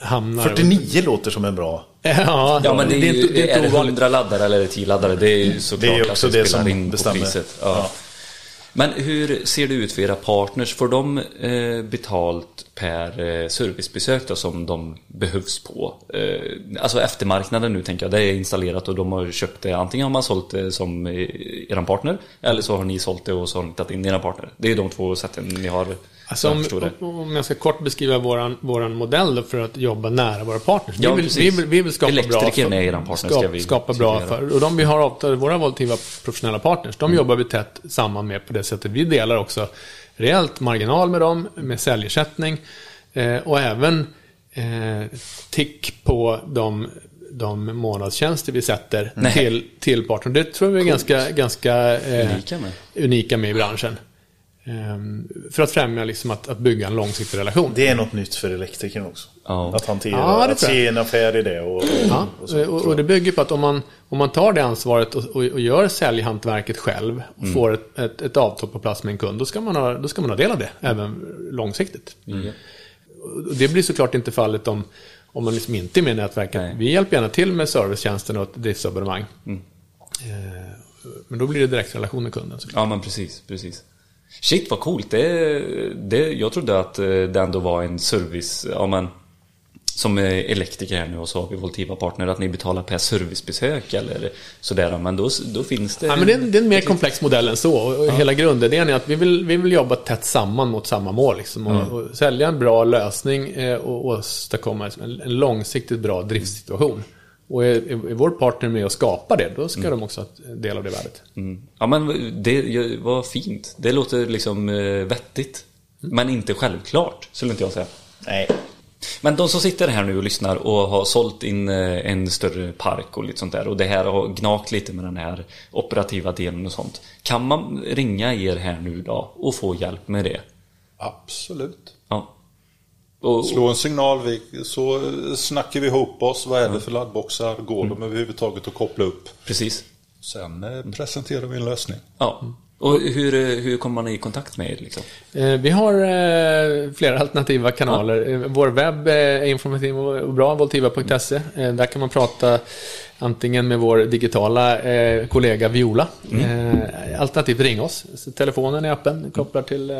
hamnar... 49 låter som en bra. <laughs> Ja, Ja men det är, ju, inte, det är är det ovanligt. 100 laddare eller är det 10 laddare? Det är ju såklart Det är också att det spelar som in på bestämmer. priset. Ja. Ja. Men hur ser det ut för era partners? Får de eh, betalt per eh, servicebesök då, som de behövs på? Eh, alltså eftermarknaden nu tänker jag, det är installerat och de har köpt det. Antingen har man sålt det som eh, er partner eller så har ni sålt det och så har ni tagit in era partner. Det är de två sätten ni har. Alltså, om, om jag ska kort beskriva våran, våran modell för att jobba nära våra partners. Ja, vi, vill, vi, vill, vi vill skapa bra... Elektrikern är partner, ska skapa, vi skapa bra för. Och de vi har avtal, våra Voltiva professionella partners, Mm. de jobbar vi tätt samman med på det sättet. Vi delar också rejält marginal med dem, med säljersättning eh, och även eh, tick på de de månadstjänster vi sätter Nej. till, till partnern. Det tror vi är ganska, ganska eh, Unika med. unika med i branschen. Ehm, för att främja liksom att, att bygga en långsiktig relation. Det är något nytt för elektrikern också. Ja. Att hantera, Ja, det att se en affär i det och, Ja, och så. och, och det bygger på att om man, om man tar det ansvaret och, och, och gör säljhantverket själv och får ett, ett, ett avtal på plats med en kund, då ska man ha, då ska man ha del av det, även långsiktigt. Och det blir såklart inte fallet om, om man liksom inte är med i nätverket. Nej. Vi hjälper gärna till med servicetjänsten och ett driftsabonnemang. Eh, Men då blir det direkt relation med kunden. såklart. Ja men precis, precis. Shit vad coolt. Det, det, jag trodde att eh, det ändå var en service, ja men som är elektriker här nu och så har vi Voltiva Partner att ni betalar per servicebesök eller sådär. Men då, då finns det... Ja, men det, är en, det är en mer komplex modell än så. Och Hela grundidén är att vi vill, vi vill jobba tätt samman mot samma mål. Liksom, och, och sälja en bra lösning eh, och åstadkomma en, långsiktigt bra driftssituation. Och är, är, vår partner med och skapar det, då ska de också ha del av det värdet. Mm. Ja men det var fint. Det låter liksom eh, vettigt. Men inte självklart, skulle inte jag säga. Nej. Men de som sitter här nu och lyssnar och har sålt in eh, en större park och lite sånt där och det här har gnagt lite med den här operativa delen och sånt. Kan man ringa er här nu då och få hjälp med det? Absolut. Ja. Och, Slå en signal vi, så snackar vi ihop oss. Vad är det för laddboxar? Går de överhuvudtaget att koppla upp? precis. Sen eh, presenterar vi en lösning. Ja. Och hur, eh, hur kommer man i kontakt med er liksom? Eh, Vi har eh, flera alternativa kanaler. Eh, Vår webb är informativ och bra, voltiva.se. Eh, Där kan man prata antingen med vår digitala eh, kollega Viola, eh, alternativt ring oss. Så telefonen är öppen, kopplar till eh,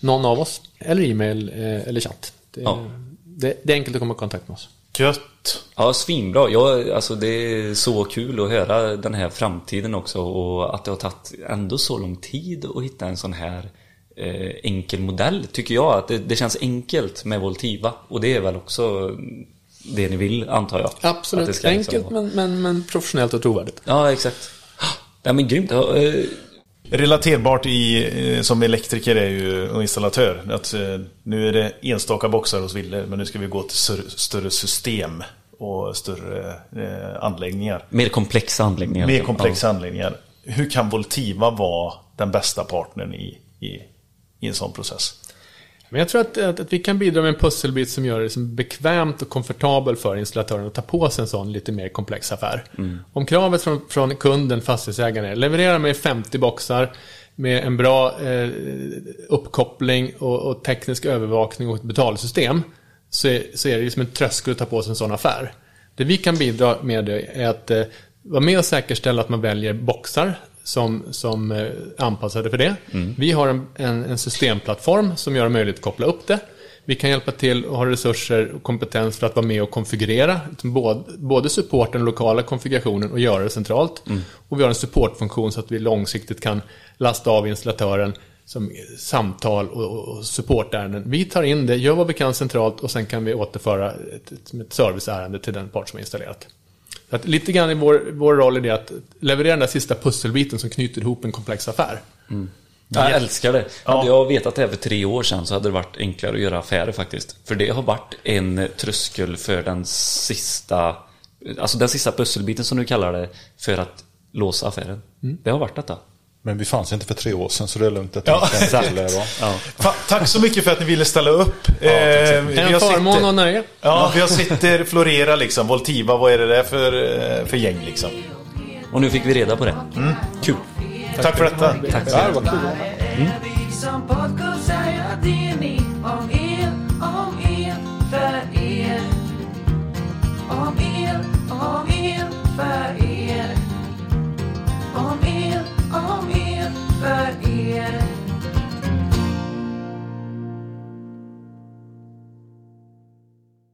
någon av oss, eller e-mail eh, eller chatt. Det, Ja. det, det är enkelt att komma i kontakt med oss. Gött. Ja, svinbra. Jag, alltså det är så kul att höra den här framtiden också och att det har tagit ändå så lång tid att hitta en sån här eh, enkel modell tycker jag. Att det, det känns enkelt med Voltiva och det är väl också det ni vill antar jag. Absolut, liksom enkelt vara- men, men, men professionellt och trovärdigt. Ja, exakt. Ja, men grymt. Ja, Relaterbart i, eh, som elektriker är ju och installatör. Att eh, nu är det enstaka boxar hos Wille, men nu ska vi gå till större, system och större eh, anläggningar. mer komplexa anläggningar. Mer komplexa anläggningar. Hur kan Voltiva vara den bästa partnern i, i, i en sån process? Men jag tror att, att, att vi kan bidra med en pusselbit som gör det liksom bekvämt och komfortabelt för installatören att ta på sig en sån lite mer komplex affär. Om kravet från, från kunden, fastighetsägaren, är leverera mig 50 boxar med en bra eh, uppkoppling och, och teknisk övervakning och ett betalsystem så är, så är det liksom en tröskel att ta på sig en sån affär. Det vi kan bidra med är att eh, vara med och säkerställa att man väljer boxar som, som är anpassade för det. Vi har en, en, en systemplattform som gör det möjligt att koppla upp det. Vi kan hjälpa till och ha resurser och kompetens för att vara med och konfigurera både, både supporta den lokala konfigurationen och göra det centralt. Och vi har en supportfunktion så att vi långsiktigt kan lasta av installatören som samtal och, och supportärenden. Vi tar in det, gör vad vi kan centralt och sen kan vi återföra ett, ett, ett serviceärende till den part som har installerat. Att lite grann i vår, vår roll är det att leverera den där sista pusselbiten som knyter ihop en komplex affär. Jag älskar det. Ja. Hade jag vetat det här för tre år sedan så hade det varit enklare att göra affärer faktiskt. För det har varit en tröskel för den sista, alltså den sista pusselbiten som du kallar det, för att låsa affären. Det har varit detta. Men vi fanns inte för tre år sedan så det är lugnt att Ja. Ja. Fa- tack så mycket för att ni ville ställa upp. Eh, vi En har förmån sitter- och nöje. Ja, vi har sitter florera liksom. Voltiva, vad är det där för, eh, för gäng liksom? Och nu fick vi reda på det. Kul. Tack för detta. Tack så Ja, kul. om er, om er, för er. Om er, om er, för er. but yeah.